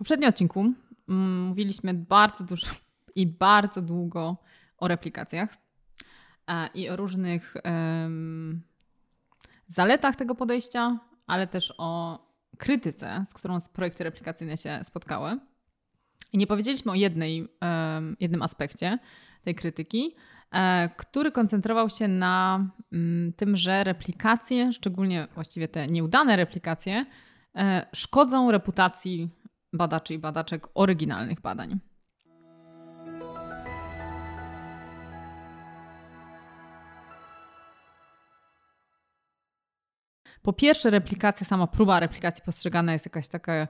poprzednim odcinku mm, mówiliśmy bardzo dużo i bardzo długo o replikacjach e, i o różnych um, zaletach tego podejścia, ale też o krytyce, z którą projekty replikacyjne się spotkały. I nie powiedzieliśmy o jednej, um, jednym aspekcie tej krytyki, e, który koncentrował się na um, tym, że replikacje, szczególnie właściwie te nieudane replikacje, e, szkodzą reputacji badaczy i badaczek oryginalnych badań. Po pierwsze, replikacja, sama próba replikacji postrzegana jest jakaś taka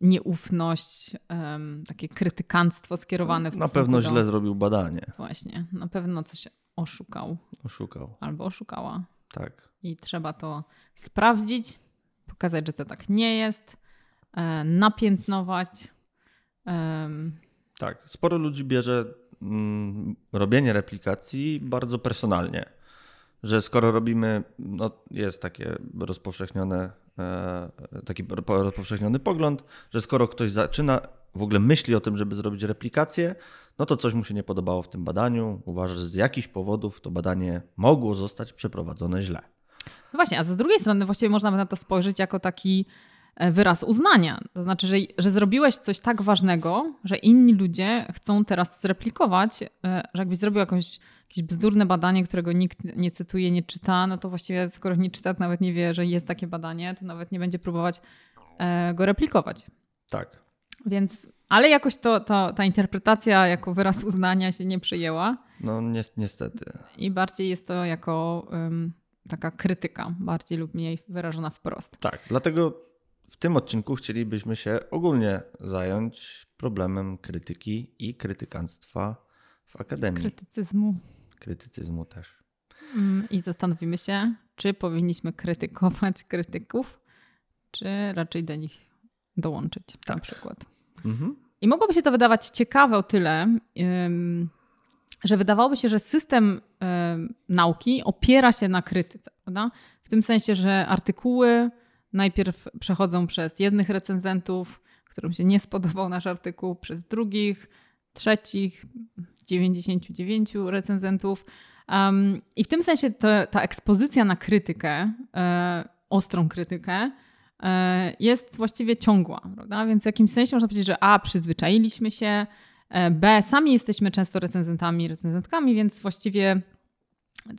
nieufność, um, takie krytykanstwo skierowane w Na pewno do... źle zrobił badanie. Właśnie, na pewno coś oszukał. Oszukał. Albo oszukała. Tak. I trzeba to sprawdzić, pokazać, że to tak nie jest, napiętnować. Tak, sporo ludzi bierze mm, robienie replikacji bardzo personalnie że skoro robimy, no jest takie rozpowszechnione, e, taki rozpowszechniony pogląd, że skoro ktoś zaczyna, w ogóle myśli o tym, żeby zrobić replikację, no to coś mu się nie podobało w tym badaniu, uważa, że z jakichś powodów to badanie mogło zostać przeprowadzone źle. No właśnie, a z drugiej strony właściwie można by na to spojrzeć jako taki e, wyraz uznania. To znaczy, że, że zrobiłeś coś tak ważnego, że inni ludzie chcą teraz zreplikować, e, że jakbyś zrobił jakąś jakieś bzdurne badanie, którego nikt nie cytuje, nie czyta, no to właściwie skoro nie czyta, to nawet nie wie, że jest takie badanie, to nawet nie będzie próbować e, go replikować. Tak. Więc, ale jakoś to, to, ta interpretacja jako wyraz uznania się nie przyjęła. No ni niestety. I bardziej jest to jako um, taka krytyka, bardziej lub mniej wyrażona wprost. Tak, dlatego w tym odcinku chcielibyśmy się ogólnie zająć problemem krytyki i krytykanstwa w akademii. Krytycyzmu krytycyzmu też. Mm, I zastanowimy się, czy powinniśmy krytykować krytyków, czy raczej do nich dołączyć tak. na przykład. Mhm. I mogłoby się to wydawać ciekawe o tyle, że wydawałoby się, że system nauki opiera się na krytyce. Prawda? W tym sensie, że artykuły najpierw przechodzą przez jednych recenzentów, którym się nie spodobał nasz artykuł, przez drugich, trzecich, z 99 recenzentów. Um, I w tym sensie to, ta ekspozycja na krytykę, e, ostrą krytykę, e, jest właściwie ciągła. Prawda? Więc w jakimś sensie można powiedzieć, że A, przyzwyczailiśmy się, e, B, sami jesteśmy często recenzentami, recenzentkami, więc właściwie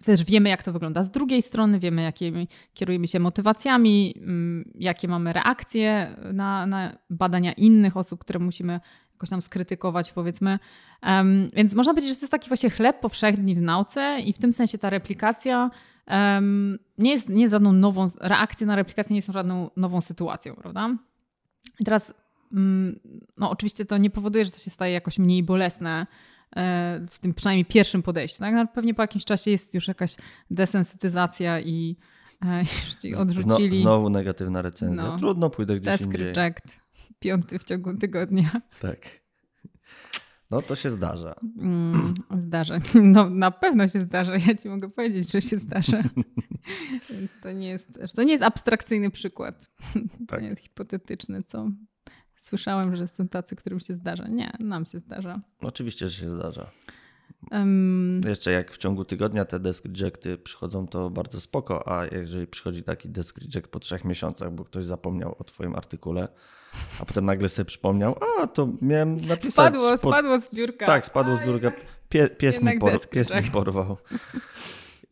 też wiemy, jak to wygląda z drugiej strony, wiemy, jakimi kierujemy się motywacjami, mm, jakie mamy reakcje na, na badania innych osób, które musimy jakoś tam skrytykować, powiedzmy. Um, więc można powiedzieć, że to jest taki właśnie chleb powszechny w nauce i w tym sensie ta replikacja um, nie, jest, nie jest żadną nową, reakcje na replikację nie są żadną nową sytuacją, prawda? I teraz, um, no oczywiście to nie powoduje, że to się staje jakoś mniej bolesne w tym przynajmniej pierwszym podejściu. Tak? No, pewnie po jakimś czasie jest już jakaś desensytyzacja i e, już ci odrzucili. Znowu negatywna recenzja. No, Trudno, pójdę gdzieś Desk indziej. reject piąty w ciągu tygodnia. Tak. No to się zdarza. Mm, zdarza. No na pewno się zdarza. Ja ci mogę powiedzieć, że się zdarza. Więc to nie jest, to nie jest abstrakcyjny przykład. Tak. To nie jest hipotetyczny, co słyszałem, że są tacy, którym się zdarza. Nie, nam się zdarza. Oczywiście, że się zdarza. Um, Jeszcze jak w ciągu tygodnia te desk rejecty przychodzą, to bardzo spoko, a jeżeli przychodzi taki desk reject po trzech miesiącach, bo ktoś zapomniał o twoim artykule, a potem nagle sobie przypomniał, a to miałem napisać. Spadło, spadło z biurka. Tak, spadło z biurka. Pie, pies, mi por, pies mi porwał.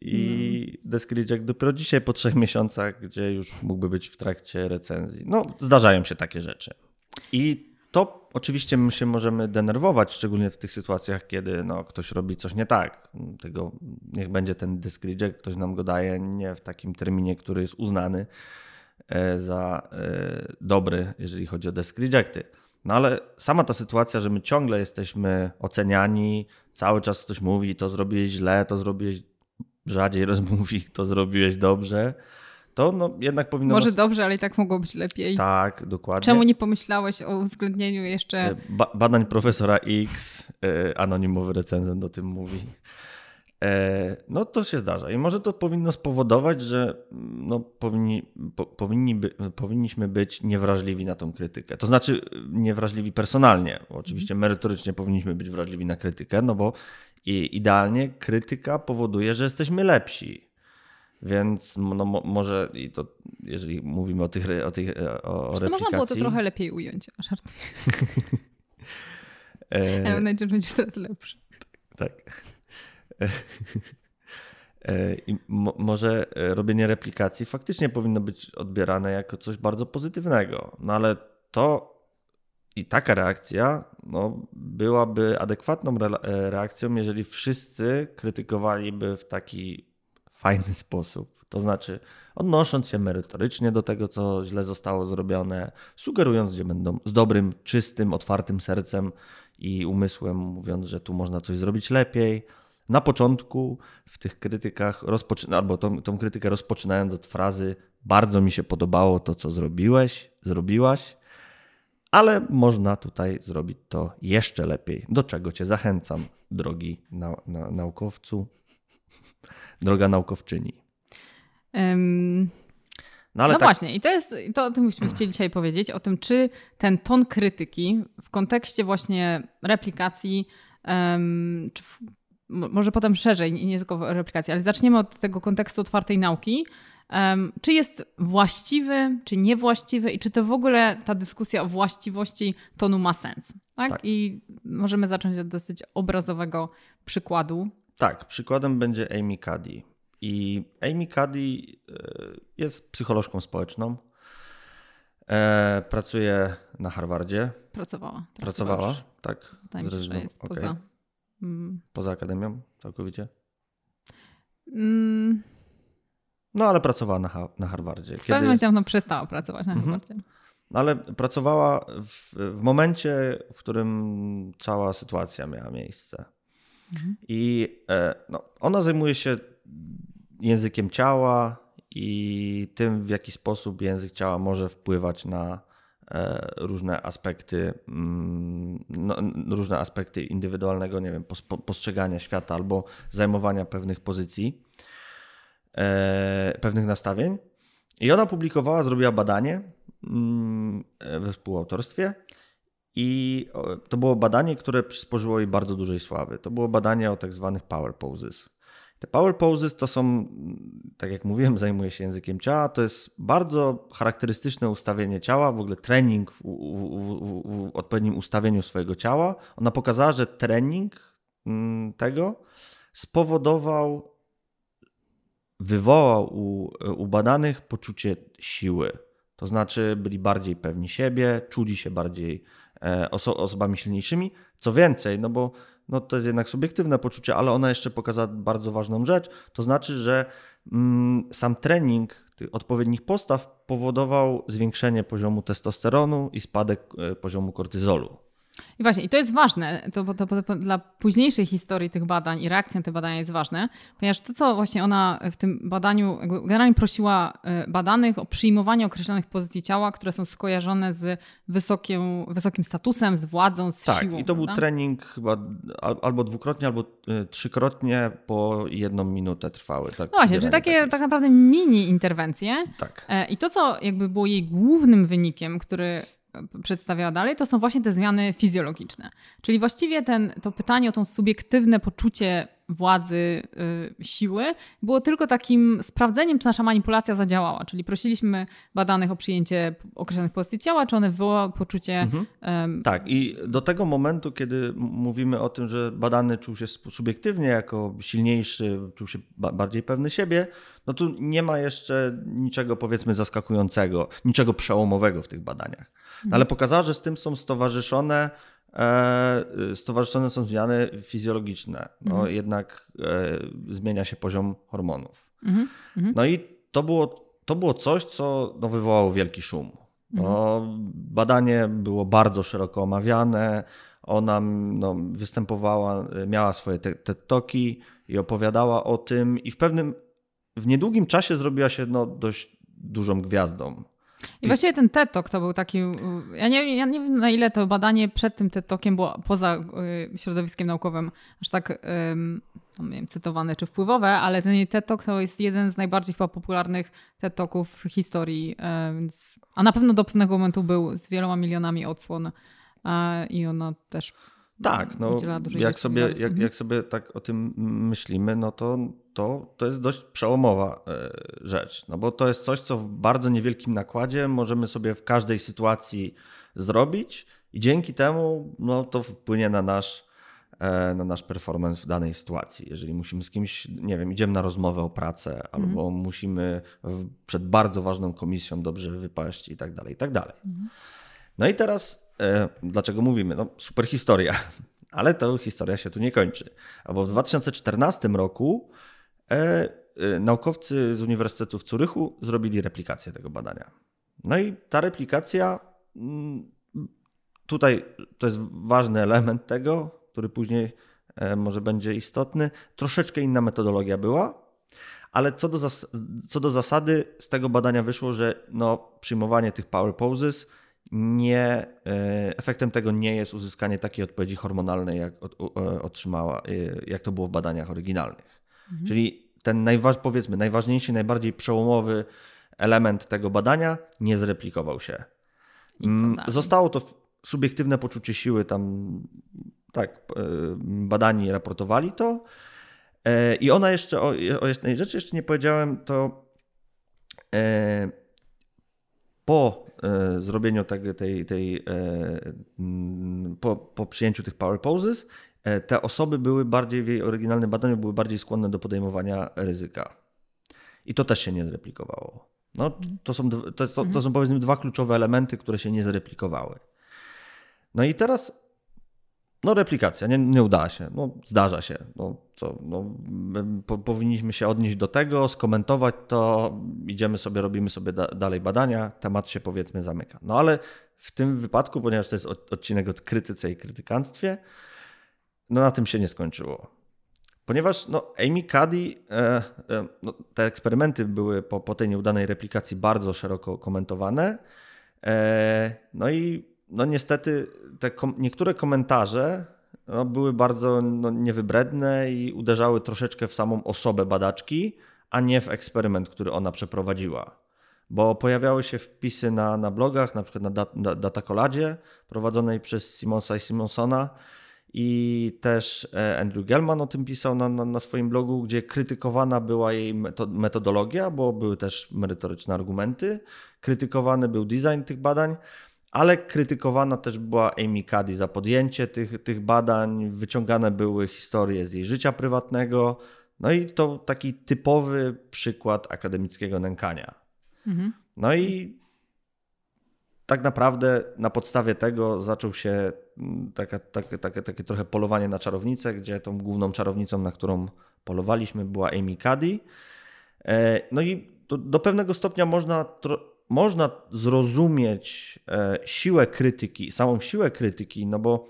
I hmm. Desk Reject dopiero dzisiaj po trzech miesiącach, gdzie już mógłby być w trakcie recenzji. No, zdarzają się takie rzeczy. I to oczywiście my się możemy denerwować, szczególnie w tych sytuacjach, kiedy no, ktoś robi coś nie tak. Tego, niech będzie ten Desk Reject, ktoś nam go daje nie w takim terminie, który jest uznany E, za e, dobry, jeżeli chodzi o desk rejecty. No ale sama ta sytuacja, że my ciągle jesteśmy oceniani, cały czas ktoś mówi, to zrobiłeś źle, to zrobiłeś rzadziej rozmówi, to zrobiłeś dobrze, to no jednak powinno... Może nas... dobrze, ale i tak mogło być lepiej. Tak, dokładnie. Czemu nie pomyślałeś o uwzględnieniu jeszcze... E, ba badań profesora X, anonimowy recenzent o tym mówi. E, no to się zdarza i może to powinno spowodować, że no, powinni, po, powinni by, powinniśmy być niewrażliwi na tą krytykę. To znaczy niewrażliwi personalnie. Oczywiście mhm. merytorycznie powinniśmy być wrażliwi na krytykę, no bo i idealnie krytyka powoduje, że jesteśmy lepsi. Więc no, może i to, jeżeli mówimy o tych o tych e, o Wiesz, to można było to trochę lepiej ująć. Żartuję. e... Ale najczęściej będziesz teraz lepszy. Tak. E, I mo może robienie replikacji faktycznie powinno być odbierane jako coś bardzo pozytywnego. No ale to i taka reakcja no, byłaby adekwatną re reakcją, jeżeli wszyscy krytykowaliby w taki fajny sposób. To znaczy, odnosząc się merytorycznie do tego, co źle zostało zrobione, sugerując, że będą z dobrym, czystym, otwartym sercem i umysłem, mówiąc, że tu można coś zrobić lepiej. Na początku w tych krytykach, rozpoczyna, albo tą, tą krytykę rozpoczynając od frazy: Bardzo mi się podobało to, co zrobiłeś, zrobiłaś, ale można tutaj zrobić to jeszcze lepiej. Do czego Cię zachęcam, drogi na, na, naukowcu, droga naukowczyni. Um, no, no tak... właśnie, i to jest to, o tym byśmy chcieli dzisiaj powiedzieć, o tym, czy ten ton krytyki w kontekście właśnie replikacji, um, czy w, może potem szerzej, nie tylko replikacji, ale zaczniemy od tego kontekstu otwartej nauki. Um, czy jest właściwy, czy niewłaściwy i czy to w ogóle ta dyskusja o właściwości tonu ma sens. Tak? tak. I możemy zacząć od dosyć obrazowego przykładu. Tak, przykładem będzie Amy Cuddy. I Amy Cuddy e, jest psycholożką społeczną. E, pracuje na Harvardzie. Pracowała. Pracowała, tak. Wydaje mi się, że jest okay. poza. Mm. Poza akademią całkowicie? Mm. No ale pracowała na, na Harvardzie. W pewnym momencie no, przestała pracować na mhm. Harvardzie. No, ale pracowała w, w, momencie, w którym cała sytuacja miała miejsce. Mhm. I e, no, ona zajmuje się językiem ciała i tym, w jaki sposób język ciała może wpływać na e, różne aspekty, mm, no, różne aspekty indywidualnego, nie wiem, postrzegania świata albo zajmowania pewnych pozycji, e, pewnych nastawień. I ona publikowała, zrobiła badanie mm, we współautorstwie. I to było badanie, które przysporzyło jej bardzo dużej sławy. To było badanie o tak zwanych power poses. Te power poses to są, tak jak mówiłem, zajmuje się językiem ciała. To jest bardzo charakterystyczne ustawienie ciała, w ogóle trening w, w, w, w odpowiednim ustawieniu swojego ciała. Ona pokazała, że trening mm, tego spowodował, wywołał u, u badanych poczucie siły. To znaczy byli bardziej pewni siebie, czuli się bardziej oso osobami silniejszymi. Co więcej, no bo no to jest jednak subiektywne poczucie, ale ona jeszcze pokazała bardzo ważną rzecz, to znaczy, że mm, sam trening tych odpowiednich postaw powodował zwiększenie poziomu testosteronu i spadek e, poziomu kortyzolu. I właśnie, i to jest ważne, to, to, to, dla późniejszej historii tych badań i reakcji na te badania jest ważne, ponieważ to, co właśnie ona w tym badaniu generalnie prosiła e, badanych o przyjmowanie określonych pozycji ciała, które są skojarzone z wysokim, wysokim statusem, z władzą, z tak, siłą. Tak, i to prawda? był trening chyba albo dwukrotnie, albo e, trzykrotnie po jedną minutę trwały. Tak, no właśnie, czyli takie takich. tak naprawdę mini interwencje. Tak. E, I to, co jakby było jej głównym wynikiem, który przedstawiała dalej, to są właśnie te zmiany fizjologiczne. Czyli właściwie ten, to pytanie o to subiektywne poczucie władzy, y, siły, było tylko takim sprawdzeniem, czy nasza manipulacja zadziałała. Czyli prosiliśmy badanych o przyjęcie określonych pozycji ciała, czy one wywołały poczucie. Mhm. Tak, i do tego momentu, kiedy mówimy o tym, że badany czuł się subiektywnie jako silniejszy, czuł się bardziej pewny siebie, no tu nie ma jeszcze niczego powiedzmy zaskakującego, niczego przełomowego w tych badaniach. No, ale pokazała, że z tym są stowarzyszone E, stowarzyszone są zmiany fizjologiczne. No, mhm. Jednak e, zmienia się poziom hormonów. Mhm. Mhm. No i to było, to było coś, co no, wywołało wielki szum. No, badanie było bardzo szeroko omawiane. Ona no, występowała, miała swoje te, te toki i opowiadała o tym, i w pewnym, w niedługim czasie zrobiła się no, dość dużą gwiazdą. I właściwie ten TED Talk to był taki, ja nie, ja nie wiem na ile to badanie przed tym TED Talkiem było poza y, środowiskiem naukowym aż tak tam, nie wiem, cytowane czy wpływowe, ale ten TED Talk to jest jeden z najbardziej chyba popularnych TED Talków w historii. Więc, a na pewno do pewnego momentu był z wieloma milionami odsłon i ona też tak, no, jak sobie, jak, mhm. jak sobie tak o tym myślimy, no to, to, to jest dość przełomowa e, rzecz, no bo to jest coś, co w bardzo niewielkim nakładzie możemy sobie w każdej sytuacji zrobić i dzięki temu no, to wpłynie na nasz, e, na nasz performance w danej sytuacji. Jeżeli musimy z kimś, nie wiem, idziemy na rozmowę o pracę mhm. albo musimy przed bardzo ważną komisją dobrze wypaść i tak dalej, i tak dalej. Mhm. No i teraz dlaczego mówimy? No, super historia, ale to historia się tu nie kończy. Bo w 2014 roku e, e, naukowcy z Uniwersytetu w Curychu zrobili replikację tego badania. No i ta replikacja, mm, tutaj to jest ważny element tego, który później może będzie istotny. Troszeczkę inna metodologia była, ale co do, zas- co do zasady z tego badania wyszło, że no, przyjmowanie tych power poses nie, e, efektem tego nie jest uzyskanie takiej odpowiedzi hormonalnej, jak e, otrzymała, e, jak to było w badaniach oryginalnych. Mhm. Czyli ten najważ, powiedzmy najważniejszy, najbardziej przełomowy element tego badania nie zreplikował się. Mm, zostało to subiektywne poczucie siły, tam tak, badani raportowali to. I ona jeszcze, o, o jednej rzeczy jeszcze nie powiedziałem, to po e, zrobieniu tej, tej, tej mm, po, po przyjęciu tych power poses, e, te osoby były bardziej w jej oryginalnym badaniu były bardziej skłonne do podejmowania ryzyka. I to też się nie zreplikowało. No, to, są, to, to, to mhm. są powiedzmy dwa kluczowe elementy, które się nie zreplikowały. No i teraz no replikacja, nie, nie udała się, no zdarza się. No, co, no, po, powinniśmy się odnieść do tego, skomentować to, idziemy sobie, robimy sobie da, dalej badania, temat się powiedzmy zamyka. No ale w tym wypadku, ponieważ to jest odcinek o krytyce i krytykanstwie, no na tym się nie skończyło. Ponieważ no, Amy Cuddy, e, e, no, te eksperymenty były po, po tej nieudanej replikacji bardzo szeroko komentowane. E, no i no niestety te kom niektóre komentarze no, były bardzo no, niewybredne i uderzały troszeczkę w samą osobę badaczki, a nie w eksperyment, który ona przeprowadziła. Bo pojawiały się wpisy na, na blogach, na przykład na, dat, na Datacoladzie prowadzonej przez Simonsa i Simonsona. I też e, Andrew Gelman o tym pisał na, na, na swoim blogu, gdzie krytykowana była jej metodologia, bo były też merytoryczne argumenty, krytykowany był design tych badań, ale krytykowana też była Amy Cuddy za podjęcie tych, tych badań, wyciągane były historie z jej życia prywatnego, no i to taki typowy przykład akademickiego nękania. Mhm. No i tak naprawdę na podstawie tego zaczął się mm, taka, taka, takie, takie trochę polowanie na czarownicę, gdzie tą główną czarownicą, na którą polowaliśmy, była Amy Cuddy. E, no i do, do pewnego stopnia można można zrozumieć e, siłę krytyki, samą siłę krytyki, no bo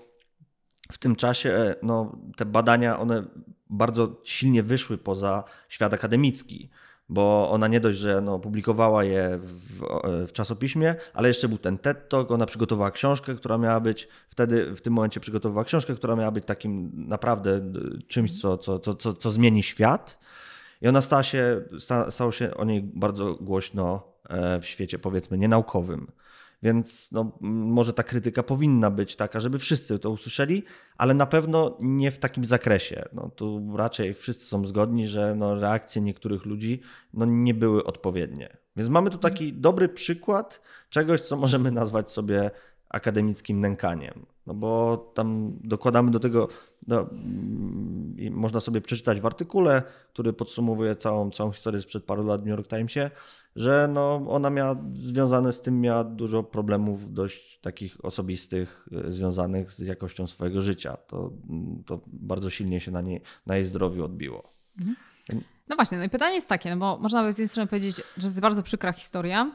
w tym czasie e, no, te badania one bardzo silnie wyszły poza świat akademicki, bo ona nie dość, że no, publikowała je w, e, w, czasopiśmie, ale jeszcze był ten TED Talk, ona przygotowała książkę, która miała być, wtedy w tym momencie przygotowała książkę, która miała być takim naprawdę czymś, co, co, co, co, co zmieni świat. I ona stała się, sta, stało się o niej bardzo głośno w świecie powiedzmy nienaukowym. Więc no, może ta krytyka powinna być taka, żeby wszyscy to usłyszeli, ale na pewno nie w takim zakresie. No, tu raczej wszyscy są zgodni, że no, reakcje niektórych ludzi no, nie były odpowiednie. Więc mamy tu taki dobry przykład czegoś, co możemy nazwać sobie akademickim nękaniem. No bo tam dokładamy do tego, można sobie przeczytać w artykule, który podsumowuje całą, całą historię sprzed paru lat w New York Timesie, że no, ona miała związane z tym miała dużo problemów dość takich osobistych, e, związanych z jakością swojego życia. To, to bardzo silnie się na, niej, na jej zdrowiu odbiło. Mhm. No właśnie, no i pytanie jest takie, no bo można by z jednej strony powiedzieć, że to jest bardzo przykra historia,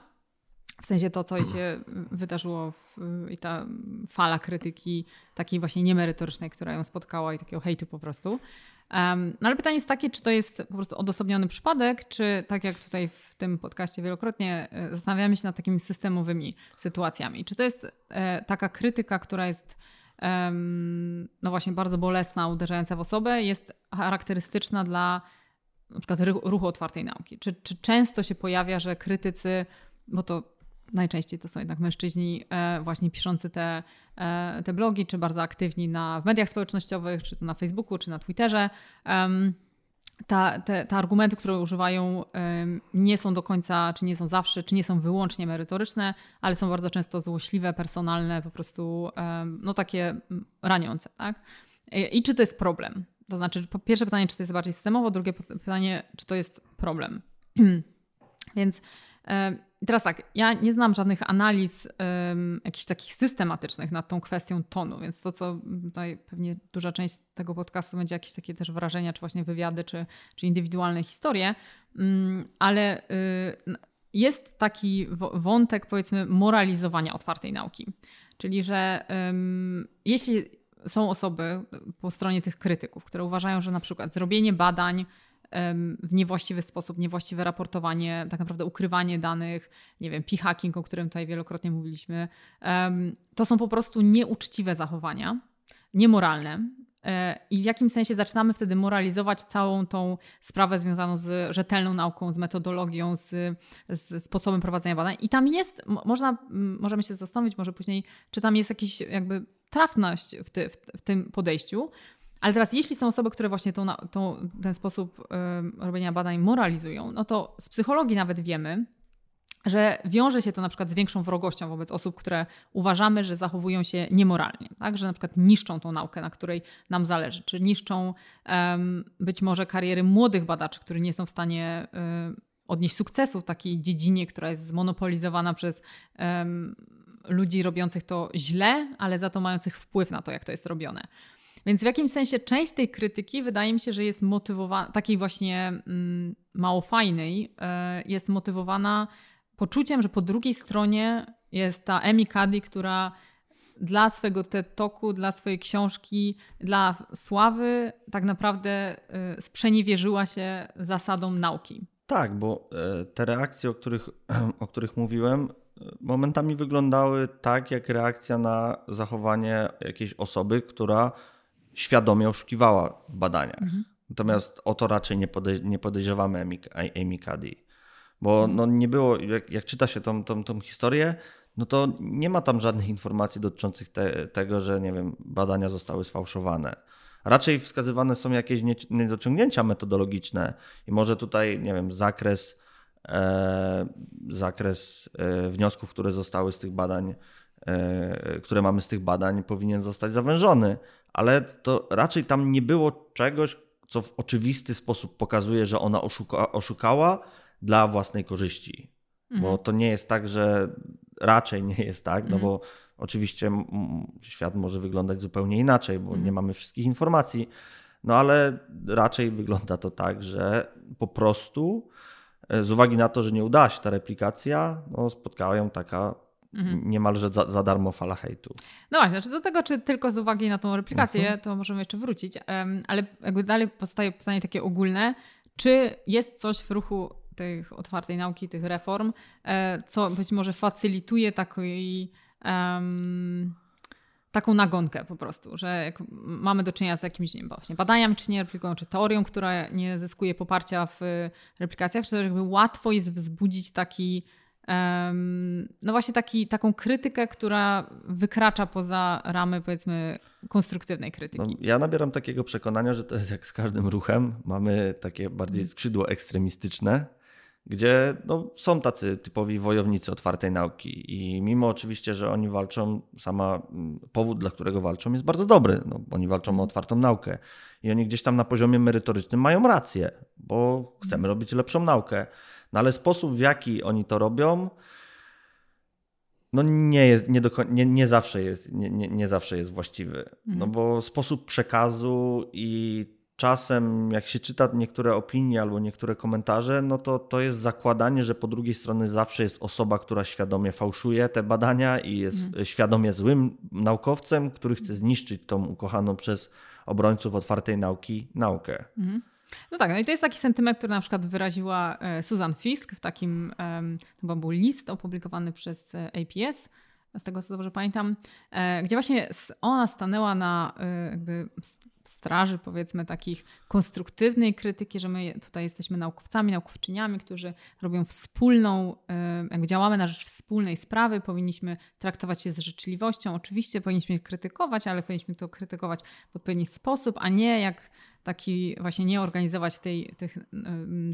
w sensie to, co się wydarzyło w, i ta fala krytyki takiej właśnie niemerytorycznej, która ją spotkała i takiego hejtu po prostu. Um, no ale pytanie jest takie, czy to jest po prostu odosobniony przypadek, czy tak jak tutaj w tym podcaście wielokrotnie e, zastanawiamy się nad takimi systemowymi sytuacjami. Czy to jest e, taka krytyka, która jest no właśnie bardzo bolesna, uderzająca w osobę, jest charakterystyczna dla na przykład ruchu otwartej nauki. Czy, czy często się pojawia, że krytycy, bo to najczęściej to są jednak mężczyźni e, właśnie piszący te, e, te blogi, czy bardzo aktywni na, w mediach społecznościowych, czy to na Facebooku, czy na Twitterze. Ta, te, te argumenty, które używają, nie są do końca, czy nie są zawsze, czy nie są wyłącznie merytoryczne, ale są bardzo często złośliwe, personalne, po prostu no takie raniące. Tak? I czy to jest problem? To znaczy, pierwsze pytanie, czy to jest bardziej systemowo, drugie pytanie, czy to jest problem. Więc teraz tak, ja nie znam żadnych analiz um, jakichś takich systematycznych nad tą kwestią tonu, więc to, co tutaj pewnie duża część tego podcastu będzie jakieś takie też wrażenia, czy właśnie wywiady, czy, czy indywidualne historie, um, ale y, jest taki wątek, powiedzmy, moralizowania otwartej nauki. Czyli, że um, jeśli są osoby po stronie tych krytyków, które uważają, że na przykład zrobienie badań w niewłaściwy sposób, niewłaściwe raportowanie, tak naprawdę ukrywanie danych, nie wiem, p-hacking, o którym tutaj wielokrotnie mówiliśmy, to są po prostu nieuczciwe zachowania, niemoralne. E, I w jakim sensie zaczynamy wtedy moralizować całą tą sprawę związaną z rzetelną nauką, z metodologią, z, z sposobem prowadzenia badań. I tam jest, można, możemy się zastanowić może później, czy tam jest jakiś jakby trafność w, ty, w, w tym podejściu. Ale teraz, jeśli są osoby, które właśnie tą, tą, ten sposób y, robienia badań moralizują, no to z psychologii nawet wiemy, że wiąże się to na przykład z większą wrogością wobec osób, które uważamy, że zachowują się niemoralnie, tak? że na przykład niszczą tą naukę, na której nam zależy, czy niszczą um, być może kariery młodych badaczy, którzy nie są w stanie um, odnieść sukcesu w takiej dziedzinie, która jest zmonopolizowana przez um, ludzi robiących to źle, ale za to mających wpływ na to, jak to jest robione. Więc w jakimś sensie część tej krytyki wydaje mi się, że jest motywowana, takiej właśnie mm, mało fajnej, y, jest motywowana poczuciem, że po drugiej stronie jest ta Emi Cuddy, która dla swojego TED Talku, dla swojej książki, dla sławy tak naprawdę y, sprzeniewierzyła się zasadom nauki. Tak, bo e, te reakcje, o których, o których mówiłem, momentami wyglądały tak, jak reakcja na zachowanie jakiejś osoby, która świadomie oszukiwała w badaniach. Mhm. Natomiast o to raczej nie, podej nie podejrzewamy Amy, Cuddy. Bo mhm. no nie było, jak, jak, czyta się tą, tą, tą historię, no to nie ma tam żadnych informacji dotyczących te, tego, że nie wiem, badania zostały sfałszowane. Raczej wskazywane są jakieś niedociągnięcia metodologiczne i może tutaj, nie wiem, zakres, e, zakres e, wniosków, które zostały z tych badań, e, które mamy z tych badań, powinien zostać zawężony ale to raczej tam nie było czegoś, co w oczywisty sposób pokazuje, że ona oszuka, oszukała dla własnej korzyści. Mhm. Bo to nie jest tak, że raczej nie jest tak, no mhm. bo oczywiście świat może wyglądać zupełnie inaczej, bo mhm. nie mamy wszystkich informacji, no ale raczej wygląda to tak, że po prostu e, z uwagi na to, że nie udała się ta replikacja, no spotkała ją taka mhm. niemalże za, za, darmo fala hejtu. No właśnie, znaczy do tego, czy tylko z uwagi na tą replikację, mhm. to możemy jeszcze wrócić, ale jakby dalej powstaje pytanie takie ogólne, czy jest coś w ruchu tych otwartej nauki, tych reform, e, co być może facylituje taki, um, taką nagonkę po prostu, że jak mamy do czynienia z jakimiś nie wiem, właśnie badaniami, czy nie replikują, czy teorią, która nie zyskuje poparcia w replikacjach, czy jakby łatwo jest wzbudzić taki no właśnie taki, taką krytykę, która wykracza poza ramy powiedzmy konstruktywnej krytyki. No, ja nabieram takiego przekonania, że to jest jak z każdym ruchem. Mamy takie bardziej mhm. skrzydło ekstremistyczne, gdzie no, są tacy typowi wojownicy otwartej nauki i mimo oczywiście, że oni walczą, sama mm, powód, dla którego walczą jest bardzo dobry, no, oni walczą o mhm. otwartą naukę i oni gdzieś tam na poziomie merytorycznym mają rację, bo chcemy mhm. robić lepszą naukę. No ale sposób, w jaki oni to robią, no nie, jest, nie, do, nie, nie zawsze jest, nie, nie, nie zawsze jest właściwy. Mhm. No bo sposób przekazu i czasem jak się czyta niektóre opinie albo niektóre komentarze, no to to jest zakładanie, że po drugiej stronie zawsze jest osoba, która świadomie fałszuje te badania i jest mhm. świadomie złym naukowcem, który chce zniszczyć tą ukochaną przez obrońców otwartej nauki naukę. Mhm. No tak, no i to jest taki sentyment, który na przykład wyraziła e, Susan Fisk w takim, to był list opublikowany przez e, APS, z tego co dobrze pamiętam, e, gdzie właśnie ona stanęła na jakby straży, powiedzmy, takich konstruktywnej krytyki, że my tutaj jesteśmy naukowcami, naukowczyniami, którzy robią wspólną, jak działamy na rzecz wspólnej sprawy, powinniśmy traktować się z życzliwością. Oczywiście powinniśmy krytykować, ale powinniśmy to krytykować w odpowiedni sposób, a nie jak taki właśnie nie organizować tej, tych,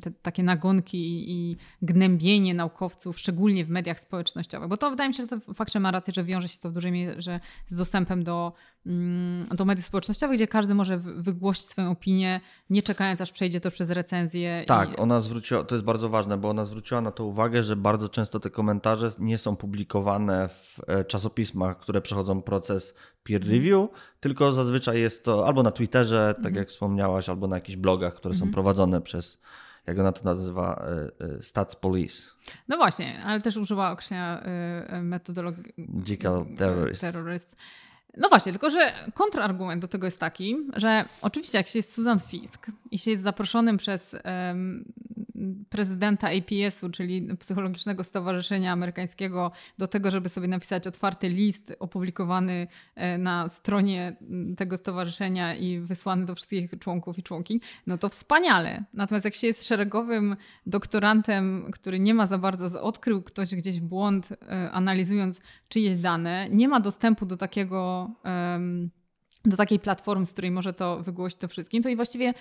te, takie nagonki i, i, gnębienie naukowców, szczególnie w mediach społecznościowych. Bo to wydaje mi się, że to faktycznie ma rację, że wiąże się to w dużej mierze z dostępem do, mm, do mediów społecznościowych, gdzie każdy może wygłosić swoją opinię, nie czekając aż przejdzie to przez recenzję. Tak, i... ona zwróciła, to jest bardzo ważne, bo ona zwróciła na to uwagę, że bardzo często te komentarze nie są publikowane w e, czasopismach, które przechodzą proces peer mhm. review, tylko zazwyczaj jest to albo na Twitterze, tak mhm. jak wspomniałaś, albo na jakichś blogach, które są mhm. prowadzone przez jak ona to nazywa, e, e, Stats Police. No właśnie, ale też używa określenia metodologii. Digital terrorist. terrorist. No właśnie, tylko że kontrargument do tego jest taki, że oczywiście jak się jest Susan Fisk i się jest zaproszonym przez um, prezydenta APS-u, czyli Psychologicznego Stowarzyszenia Amerykańskiego, do tego, żeby sobie napisać otwarty list opublikowany e, na stronie tego stowarzyszenia i wysłany do wszystkich członków i członkiń, no to wspaniale. Natomiast jak się jest szeregowym doktorantem, który nie ma za bardzo, odkrył ktoś gdzieś błąd, e, analizując czyjeś dane, nie ma dostępu do takiego do takiej platformy, z której może to wygłosić to wszystkim, to i właściwie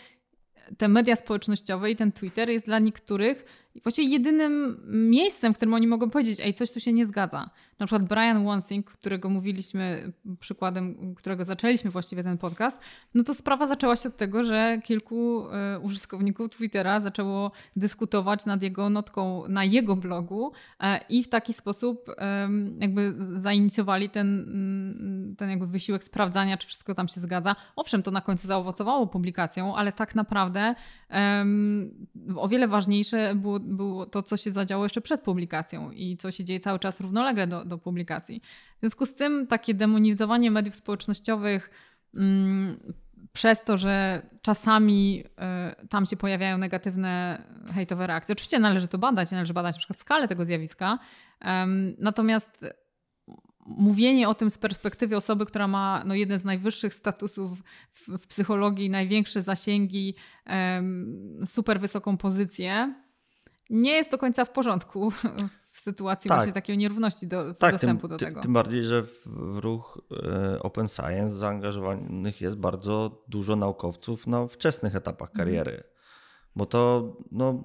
te media społecznościowe i ten Twitter jest dla niektórych właściwie jedynym miejscem, w którym oni mogą powiedzieć, ej, coś tu się nie zgadza. Na przykład Brian Wansing, którego mówiliśmy, przykładem, którego zaczęliśmy właściwie ten podcast, no to sprawa zaczęła się od tego, że kilku e, użytkowników Twittera zaczęło dyskutować nad jego notką na jego blogu e, i w taki sposób jakby zainicjowali ten, ten jakby wysiłek sprawdzania, czy wszystko tam się zgadza. Owszem, to na końcu zaowocowało publikacją, ale tak naprawdę o wiele ważniejsze było było to, co się zadziało jeszcze przed publikacją i co się dzieje cały czas równolegle do, do publikacji. W związku z tym takie demonizowanie mediów społecznościowych mm, przez to, że czasami y, tam się pojawiają negatywne hejtowe reakcje. Oczywiście należy to badać, należy badać na przykład skalę tego zjawiska. Um, natomiast mówienie o tym z perspektywy osoby, która ma no, jeden z najwyższych statusów w, w psychologii, największe zasięgi, um, super wysoką pozycję, nie jest do końca w porządku w sytuacji tak. właśnie takiej nierówności do, tak, dostępu tym, do tego. Tym bardziej, że w, w ruch e, Open Science zaangażowanych jest bardzo dużo naukowców na wczesnych etapach mhm. kariery. Mhm. Bo to no,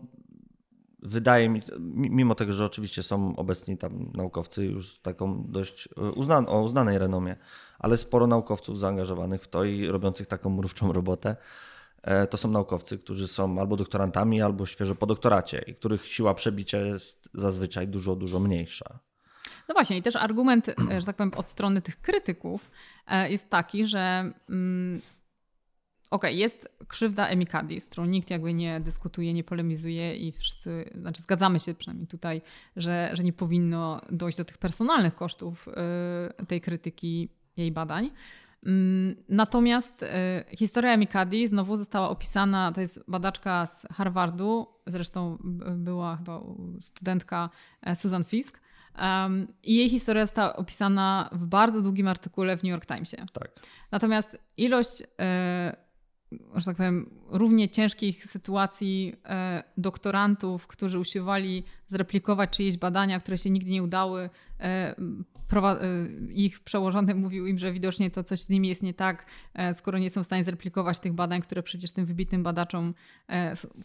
wydaje mi, mimo tego, że oczywiście są obecni tam naukowcy już taką dość e, uznan, o uznanej renomie, ale sporo naukowców zaangażowanych w to i robiących taką mrówczą robotę. E, to są naukowcy, którzy są albo doktorantami, albo świeżo po doktoracie i których siła przebicia jest zazwyczaj dużo, dużo mniejsza. No właśnie, i też argument, e, że tak powiem, od strony tych krytyków e, jest taki, że mm, okej, okay, jest krzywda Emikadi, z którą nikt jakby nie dyskutuje, nie polemizuje i wszyscy, znaczy zgadzamy się przynajmniej tutaj, że, że nie powinno dojść do tych personalnych kosztów tej krytyki jej badań. Mm, natomiast y, historia Mikadi znowu została opisana, to jest badaczka z Harvardu, zresztą była chyba studentka e, Susan Fisk. I jej historia została opisana w bardzo długim artykule w New York Timesie. Tak. Natomiast ilość y, że tak powiem, równie ciężkich sytuacji e, doktorantów, którzy usiłowali zreplikować czyjeś badania, które się nigdy nie udały. E, e, ich przełożony mówił im, że widocznie to coś z nimi jest nie tak, skoro nie są w stanie zreplikować tych badań, które przecież tym wybitnym badaczom,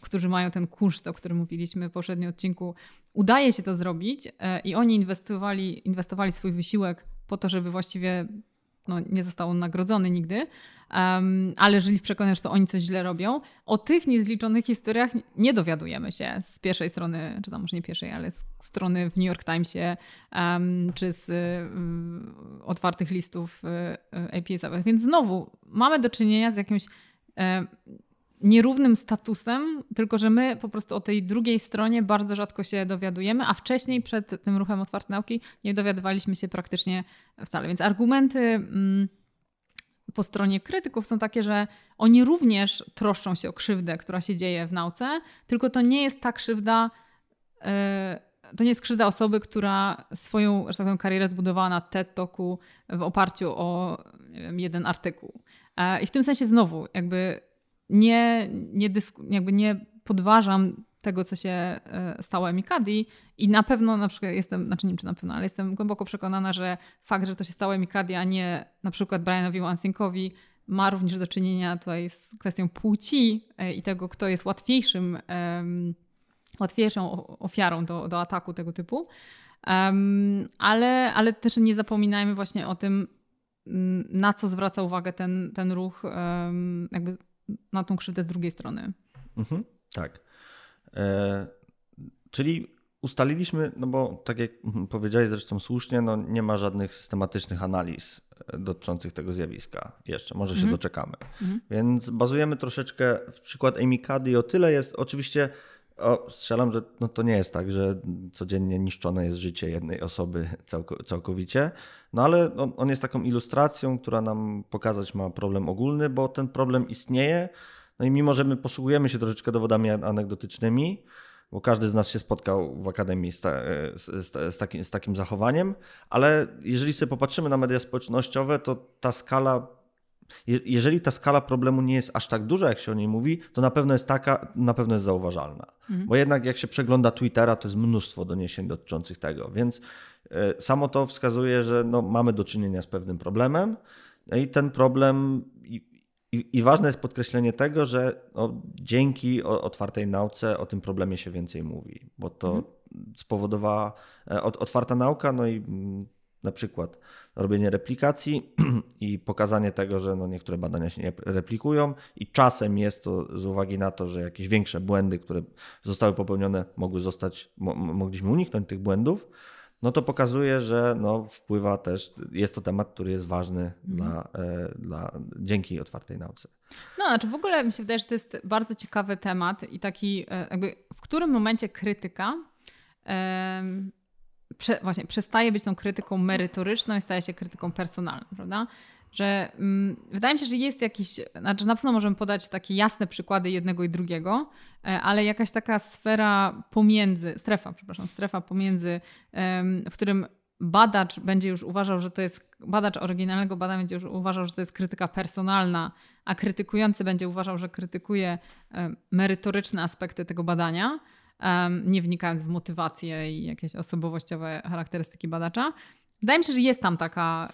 którzy mają ten kunszt, o którym mówiliśmy w poprzednim odcinku, udaje się to zrobić i oni inwestowali, inwestowali swój wysiłek po to, żeby właściwie no, nie został on nagrodzony nigdy, um, ale żyli w przekonaniu, że to oni coś źle robią. O tych niezliczonych historiach nie dowiadujemy się z pierwszej strony, czy tam może nie pierwszej, ale z strony w New York Timesie, um, czy z um, otwartych listów um, APS-owych. Więc znowu mamy do czynienia z jakimś nierównym statusem, tylko że my po prostu o tej drugiej stronie bardzo rzadko się dowiadujemy, a wcześniej przed tym ruchem Otwarte Nauki nie dowiadywaliśmy się praktycznie wcale. Więc argumenty mm, po stronie krytyków są takie, że oni również troszczą się o krzywdę, która się dzieje w nauce, tylko to nie jest ta krzywda, yy, to nie jest krzywda osoby, która swoją, że tak powiem, karierę zbudowała na TED Talku w oparciu o wiem, jeden artykuł. I w tym sensie znowu jakby nie, nie, jakby nie podważam tego, co się e, stało Emikadi i na pewno na przykład jestem, znaczy nie czy na pewno, ale jestem głęboko przekonana, że fakt, że to się stało Emikadi, a nie na przykład Brianowi Wansinkowi ma również do czynienia tutaj z kwestią płci e, i tego, kto jest łatwiejszym, um, łatwiejszą ofiarą do, do ataku tego typu. Um, ale, ale też nie zapominajmy właśnie o tym, na co zwraca uwagę ten, ten ruch, um, jakby na tą krzywdę z drugiej strony. Mhm, tak. E, czyli ustaliliśmy, no bo tak jak powiedziałeś zresztą słusznie, no nie ma żadnych systematycznych analiz e, dotyczących tego zjawiska jeszcze, może się mhm. doczekamy. Mhm. Więc bazujemy troszeczkę w przykład Amy Cuddy o tyle jest, oczywiście o, strzelam, że no to nie jest tak, że codziennie niszczone jest życie jednej osoby całkowicie, no ale on, on jest taką ilustracją, która nam pokazać ma problem ogólny, bo ten problem istnieje, no i mimo, że my posługujemy się troszeczkę dowodami anegdotycznymi, bo każdy z nas się spotkał w akademii z, ta, z, z, takim, z takim zachowaniem, ale jeżeli sobie popatrzymy na media społecznościowe, to ta skala jeżeli ta skala problemu nie jest aż tak duża, jak się o niej mówi, to na pewno jest taka, na pewno jest zauważalna. Mhm. Bo jednak jak się przegląda Twittera, to jest mnóstwo doniesień dotyczących tego. Więc e, samo to wskazuje, że no, mamy do czynienia z pewnym problemem. No i ten problem i, I, ważne jest podkreślenie tego, że no, dzięki otwartej nauce o tym problemie się więcej mówi, bo to mhm. spowodowała e, otwarta nauka, no i mm, na przykład robienie replikacji i pokazanie tego, że no niektóre badania się nie replikują i czasem jest to z uwagi na to, że jakieś większe błędy, które zostały popełnione, mogły zostać, mogliśmy uniknąć tych błędów, no to pokazuje, że no wpływa też, jest to temat, który jest ważny mhm. dla, e, dla, dzięki otwartej nauce. No, znaczy w ogóle mi się wydaje, że to jest bardzo ciekawy temat i taki e, jakby w którym momencie krytyka prze, właśnie przestaje być tą krytyką merytoryczną i staje się krytyką personalną, prawda? Że mm, wydaje mi się, że jest jakiś, znaczy na pewno możemy podać takie jasne przykłady jednego i drugiego, e, ale jakaś taka sfera pomiędzy, strefa, przepraszam, strefa pomiędzy, w którym badacz będzie już uważał, że to jest, badacz oryginalnego badania będzie już uważał, że to jest krytyka personalna, a krytykujący będzie uważał, że krytykuje merytoryczne aspekty tego badania, nie wnikając w motywację i jakieś osobowościowe charakterystyki badacza. Wydaje mi się, że jest tam taka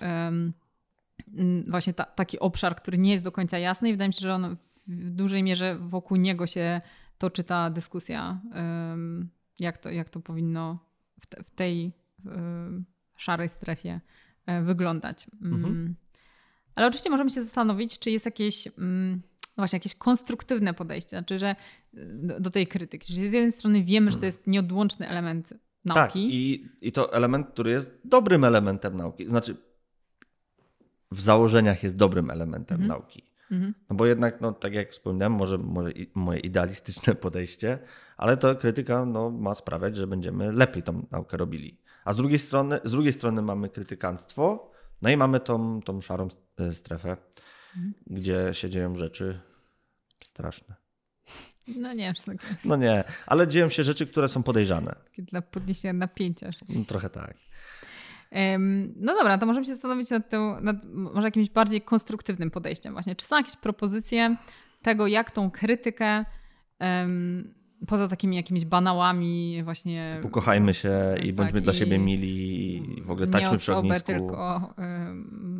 właśnie ta, taki obszar, który nie jest do końca jasny i wydaje mi się, że on w dużej mierze wokół niego się toczy ta dyskusja, jak to, jak to powinno w, te, w tej szarej strefie e, wyglądać. Mm. Mhm. Ale oczywiście możemy się zastanowić, czy jest jakieś mm, no właśnie jakieś konstruktywne podejście, znaczy, że do, tej krytyki. Czyli z jednej strony wiemy, że to jest nieodłączny element nauki. Tak, i, i to element, który jest dobrym elementem nauki. Znaczy, w założeniach jest dobrym elementem mhm. nauki. Mhm. No bo jednak, no, tak jak wspomniałem, może, może moje idealistyczne podejście, ale to krytyka no, ma sprawiać, że będziemy lepiej tą naukę robili. A z drugiej strony, z drugiej strony mamy krytykanstwo, no i mamy tą, tą szarą e, strefę, mhm. gdzie się dzieją rzeczy straszne. No nie, tak jest. No nie, ale dzieją się rzeczy, które są podejrzane. Dla podniesienia napięcia. No, trochę tak. No dobra, to możemy się zastanowić nad, tą, nad może jakimś bardziej konstruktywnym podejściem właśnie. Czy są jakieś propozycje tego, jak tą krytykę um, poza takimi jakimiś banałami właśnie... Typu kochajmy się i tak, bądźmy i dla siebie mili i w ogóle tańczmy przy ognisku. tylko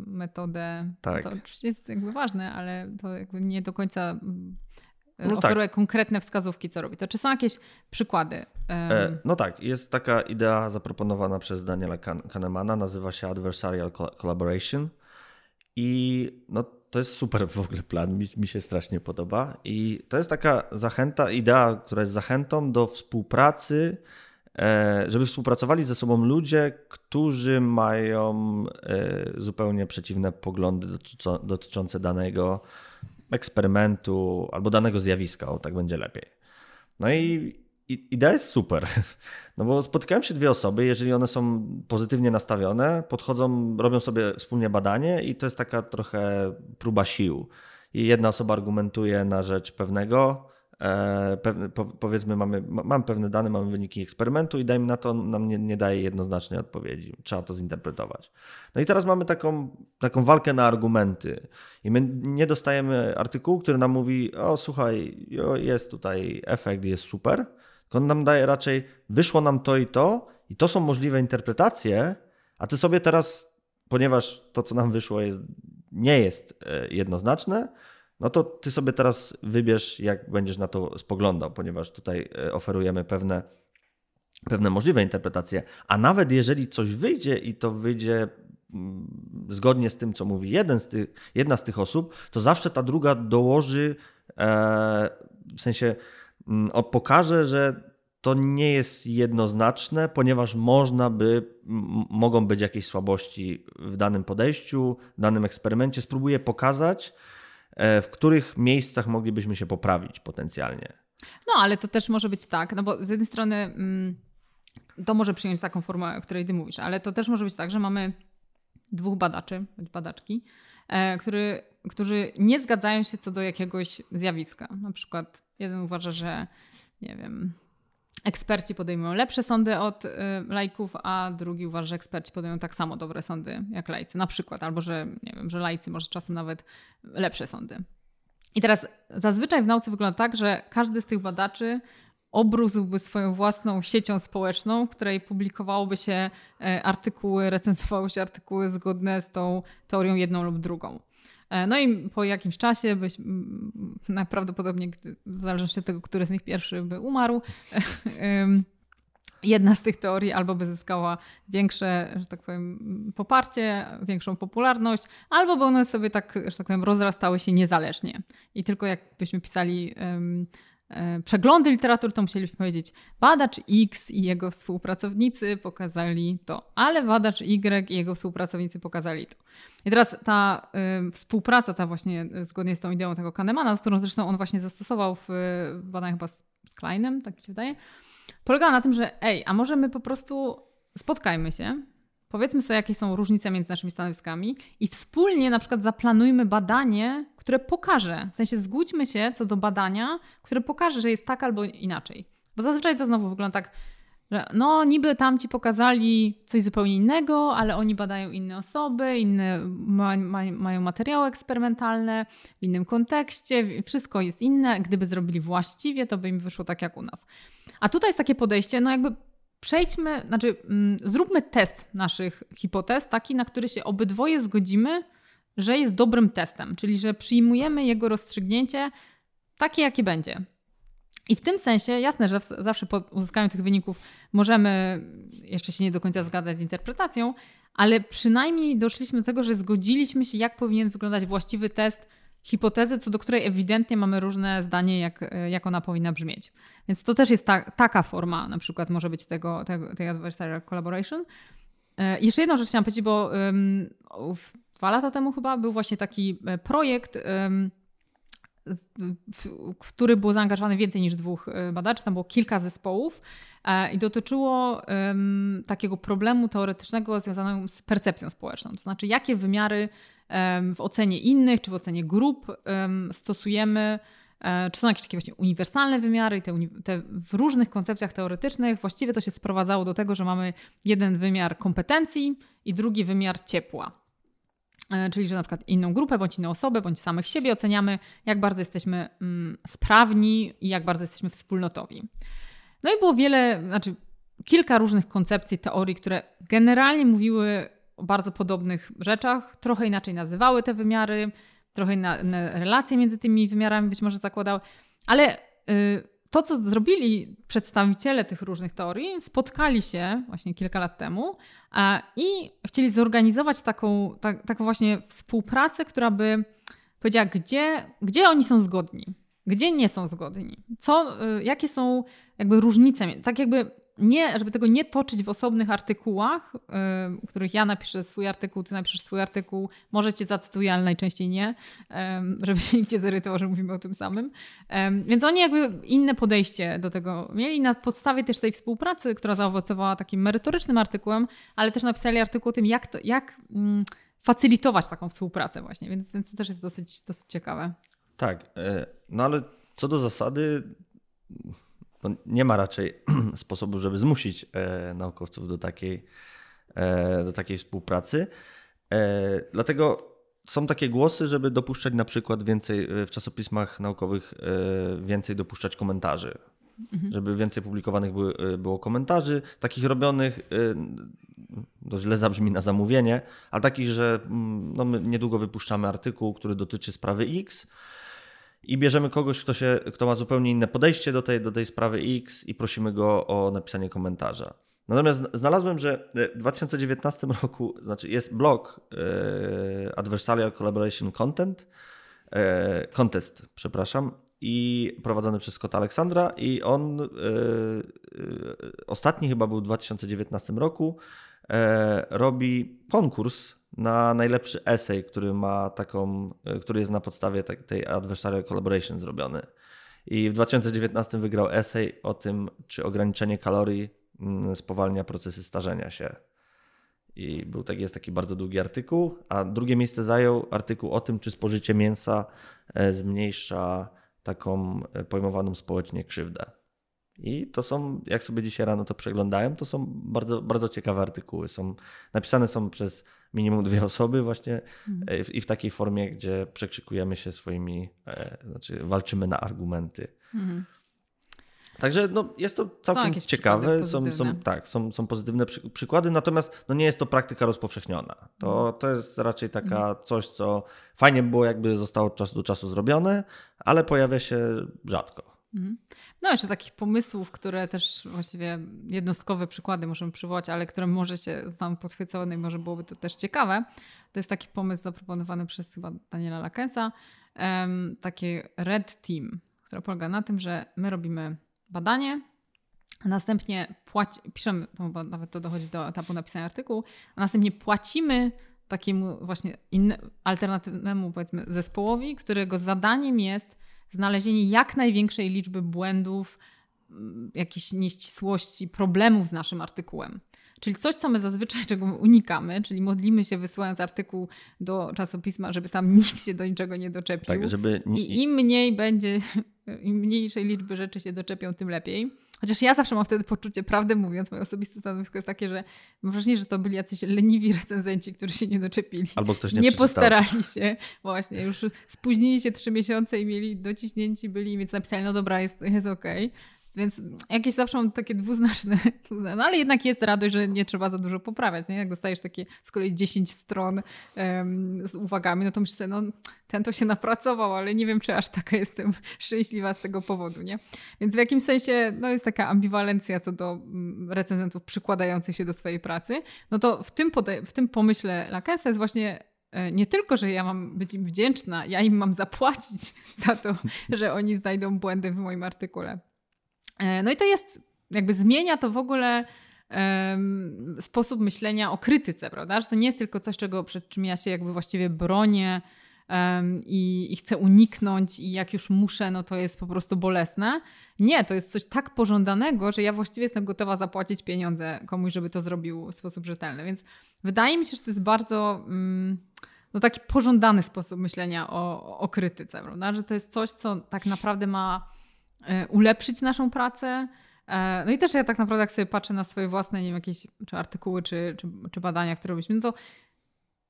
metodę. Tak. To oczywiście jest jakby ważne, ale to jakby nie do końca no oferuje tak. konkretne wskazówki, co robi. To czy są jakieś przykłady? E, no tak, jest taka idea zaproponowana przez Daniela Kahnemana, nazywa się Adversarial Collaboration i no, to jest super w ogóle plan, mi, mi się strasznie podoba i to jest taka zachęta, idea, która jest zachętą do współpracy, e, żeby współpracowali ze sobą ludzie, którzy mają e, zupełnie przeciwne poglądy dotyczące danego eksperymentu albo danego zjawiska, o tak będzie lepiej. No i idea jest super, no bo spotkają się dwie osoby, jeżeli one są pozytywnie nastawione, podchodzą, robią sobie wspólnie badanie i to jest taka trochę próba sił. I jedna osoba argumentuje na rzecz pewnego E, pewne, powiedzmy, mamy, mam pewne dane, mamy wyniki eksperymentu i dajmy na to, nam nie, nie daje jednoznacznej odpowiedzi. Trzeba to zinterpretować. No i teraz mamy taką, taką walkę na argumenty. I my nie dostajemy artykułu, który nam mówi: O, słuchaj, jest tutaj efekt, jest super. On nam daje raczej, wyszło nam to i to, i to są możliwe interpretacje, a ty sobie teraz, ponieważ to, co nam wyszło, jest, nie jest e, jednoznaczne, no to ty sobie teraz wybierz, jak będziesz na to spoglądał, ponieważ tutaj e, oferujemy pewne, pewne możliwe interpretacje. A nawet jeżeli coś wyjdzie i to wyjdzie mm, zgodnie z tym, co mówi jeden z tych, jedna z tych osób, to zawsze ta druga dołoży, e, w sensie mm, pokaże, że to nie jest jednoznaczne, ponieważ można by, mogą być jakieś słabości w danym podejściu, w danym eksperymencie. Spróbuję pokazać, w których miejscach moglibyśmy się poprawić potencjalnie. No, ale to też może być tak, no bo z jednej strony mm, to może przyjąć taką formę, o której ty mówisz, ale to też może być tak, że mamy dwóch badaczy, badaczki, e, który, którzy nie zgadzają się co do jakiegoś zjawiska. Na przykład jeden uważa, że nie wiem, eksperci podejmują lepsze sądy od y, lajków, a drugi uważa, że eksperci podejmują tak samo dobre sądy jak lajcy, na przykład, albo że nie wiem, że lajcy może czasem nawet lepsze sądy. I teraz zazwyczaj w nauce wygląda tak, że każdy z tych badaczy obrózłby swoją własną siecią społeczną, w której publikowałoby się e, artykuły, recenzowały się artykuły zgodne z tą teorią jedną lub drugą. E, no i po jakimś czasie, byś, najprawdopodobnie w zależności od tego, który z nich pierwszy by umarł, jedna z tych teorii albo by zyskała większe, że tak powiem, poparcie, większą popularność, albo by one sobie tak, że tak powiem, rozrastały się niezależnie. I tylko jakbyśmy pisali przeglądy literatury, to musieliśmy powiedzieć, badacz X i jego współpracownicy pokazali to, ale badacz Y i jego współpracownicy pokazali to. I teraz ta y, współpraca, ta właśnie y, zgodnie z tą ideą tego Kahnemana, którą zresztą on właśnie zastosował w, w badaniach chyba z Kleinem, tak mi się wydaje, polegała na tym, że ej, a może my po prostu spotkajmy się, Powiedzmy sobie, jakie są różnice między naszymi stanowiskami i wspólnie na przykład zaplanujmy badanie, które pokaże, w sensie zgódźmy się co do badania, które pokaże, że jest tak albo inaczej. Bo zazwyczaj to znowu wygląda tak, że no niby tam ci pokazali coś zupełnie innego, ale oni badają inne osoby, inne ma, ma, mają materiały eksperymentalne w innym kontekście, wszystko jest inne. Gdyby zrobili właściwie, to by im wyszło tak jak u nas. A tutaj jest takie podejście, no jakby przejdźmy, znaczy mm, zróbmy test naszych hipotez, taki, na który się obydwoje zgodzimy, że jest dobrym testem, czyli że przyjmujemy jego rozstrzygnięcie takie, jakie będzie. I w tym sensie jasne, że zawsze po uzyskaniu tych wyników możemy jeszcze się nie do końca zgadzać z interpretacją, ale przynajmniej doszliśmy do tego, że zgodziliśmy się, jak powinien wyglądać właściwy test hipotezy, co do której ewidentnie mamy różne zdanie, jak, jak ona powinna brzmieć. Więc to też jest ta, taka forma, na przykład może być tego, tego tej adversarial collaboration. E, jeszcze jedną rzecz chciałam powiedzieć, bo um, dwa lata temu chyba był właśnie taki e, projekt, w, który było zaangażowane więcej niż dwóch e, badaczy, tam było kilka zespołów i dotyczyło takiego problemu teoretycznego związanego z percepcją społeczną. To znaczy, jakie wymiary w ocenie innych czy w ocenie grup stosujemy, e, czy są jakieś takie właśnie uniwersalne wymiary i te, te, w różnych koncepcjach teoretycznych właściwie to się sprowadzało do tego, że mamy jeden wymiar kompetencji i drugi wymiar ciepła. E, czyli, że na przykład inną grupę, bądź inną osobę, bądź samych siebie oceniamy, jak bardzo jesteśmy mm, sprawni i jak bardzo jesteśmy wspólnotowi. No i było wiele, znaczy kilka różnych koncepcji, teorii, które generalnie mówiły o bardzo podobnych rzeczach, trochę inaczej nazywały te wymiary, trochę inne relacje między tymi wymiarami być może zakładały, ale y, to, co zrobili przedstawiciele tych różnych teorii, spotkali się właśnie kilka lat temu i chcieli zorganizować taką, tak, taką właśnie współpracę, która by powiedziała, gdzie, gdzie oni są zgodni, gdzie nie są zgodni, co, y, jakie są jakby różnice, tak jakby nie, żeby tego nie toczyć w osobnych artykułach, w których ja napiszę swój artykuł, ty napiszesz swój artykuł, może cię zacytuję, ale najczęściej nie, żeby się nikt nie zirytował, że mówimy o tym samym. Więc oni jakby inne podejście do tego mieli na podstawie też tej współpracy, która zaowocowała takim merytorycznym artykułem, ale też napisali artykuł o tym, jak, to, jak mm, facylitować taką współpracę właśnie, więc, więc to też jest dosyć, dosyć ciekawe. Tak, e, no ale co do zasady, no nie ma raczej sposobu, żeby zmusić e, naukowców do takiej, e, do takiej współpracy. E, dlatego są takie głosy, żeby dopuszczać na przykład więcej w czasopismach naukowych więcej dopuszczać komentarzy. Mhm. Żeby więcej publikowanych były, było komentarzy, takich robionych, to źle zabrzmi na zamówienie, ale takich, że mm, no my niedługo wypuszczamy artykuł, który dotyczy sprawy X i bierzemy kogoś, kto, się, kto ma zupełnie inne podejście do tej, do tej sprawy X i prosimy go o napisanie komentarza. Natomiast znalazłem, że w 2019 roku znaczy jest blog e, Adversarial Collaboration Content, e, Contest, przepraszam, i prowadzony przez Scotta Aleksandra i on e, ostatni chyba był w 2019 roku, robi konkurs na najlepszy essay, który ma taką, e, który jest na podstawie tej adversarial collaboration zrobiony. I w 2019 wygrał essay o tym, czy ograniczenie kalorii mm, spowalnia procesy starzenia się. I był taki, jest taki bardzo długi artykuł, a drugie miejsce zajął artykuł o tym, czy spożycie mięsa e, zmniejsza taką e, pojmowaną społecznie krzywdę. I to są, jak sobie dzisiaj rano to przeglądałem, to są bardzo, bardzo ciekawe artykuły. Są, napisane są przez minimum dwie osoby właśnie mhm. E, i w takiej formie, gdzie przekrzykujemy się swoimi, e, znaczy walczymy na argumenty. Mhm. Także no, jest to całkiem są ciekawe, są, są, tak, są, są pozytywne przy, przykłady, natomiast no, nie jest to praktyka rozpowszechniona. To, mhm. to jest raczej taka mhm. coś, co fajnie było jakby zostało od czasu do czasu zrobione, ale pojawia się rzadko. Mhm. No, jeszcze takich pomysłów, które też właściwie jednostkowe przykłady możemy przywołać, ale które może się znam podchwycone i może byłoby to też ciekawe. To jest taki pomysł zaproponowany przez chyba Daniela Lakensa, um, takie Red Team, które polega na tym, że my robimy badanie, a następnie płaci, piszemy, bo nawet to dochodzi do etapu napisania artykułu, a następnie płacimy takiemu właśnie inne, alternatywnemu powiedzmy zespołowi, którego zadaniem jest znalezienie jak największej liczby błędów, mm, jakichś nieścisłości, problemów z naszym artykułem. Czyli coś, co my zazwyczaj czego unikamy, czyli modlimy się wysyłając artykuł do czasopisma, żeby tam nikt się do niczego nie doczepił. Tak, żeby... I im mniej będzie, im mniejszej liczby rzeczy się doczepią, tym lepiej. Chociaż ja zawsze mam wtedy poczucie, prawdę mówiąc, moje osobiste stanowisko jest takie, że mam wrażenie, że to byli jacyś leniwi recenzenci, którzy się nie doczepili. Albo ktoś nie, nie postarali się. Właśnie, już spóźnili się trzy miesiące i mieli dociśnięci byli, więc napisali, no dobra, jest, jest okej. Okay. Więc jakieś zawsze mam takie dwuznaczne, no ale jednak jest radość, że nie trzeba za dużo poprawiać. Nie? Jak dostajesz takie z kolei 10 stron um, z uwagami, no to myślę no ten to się napracował, ale nie wiem, czy aż taka jestem szczęśliwa z tego powodu. Nie? Więc w jakimś sensie no jest taka ambiwalencja co do mm, recenzentów przykładających się do swojej pracy. No to w tym, w tym pomyśle Lakensa jest właśnie e, nie tylko, że ja mam być im wdzięczna, ja im mam zapłacić za to, że oni znajdą błędy w moim artykule. E, no i to jest, jakby zmienia to w ogóle sposób myślenia o krytyce, prawda? Że to nie jest tylko coś, czego, przed czym ja się jakby właściwie bronię i, i, chcę uniknąć i jak już muszę, no to jest po prostu bolesne. Nie, to jest coś tak pożądanego, że ja właściwie jestem gotowa zapłacić pieniądze komuś, żeby to zrobił w sposób rzetelny. Więc wydaje mi się, że to jest bardzo... Um, no taki pożądany sposób myślenia o, o krytyce, prawda? Że to jest coś, co tak naprawdę ma ulepszyć naszą pracę. E, no i też ja tak naprawdę, jak sobie patrzę na swoje własne, nie wiem, jakieś czy artykuły, czy, czy, czy badania, które robiliśmy, no to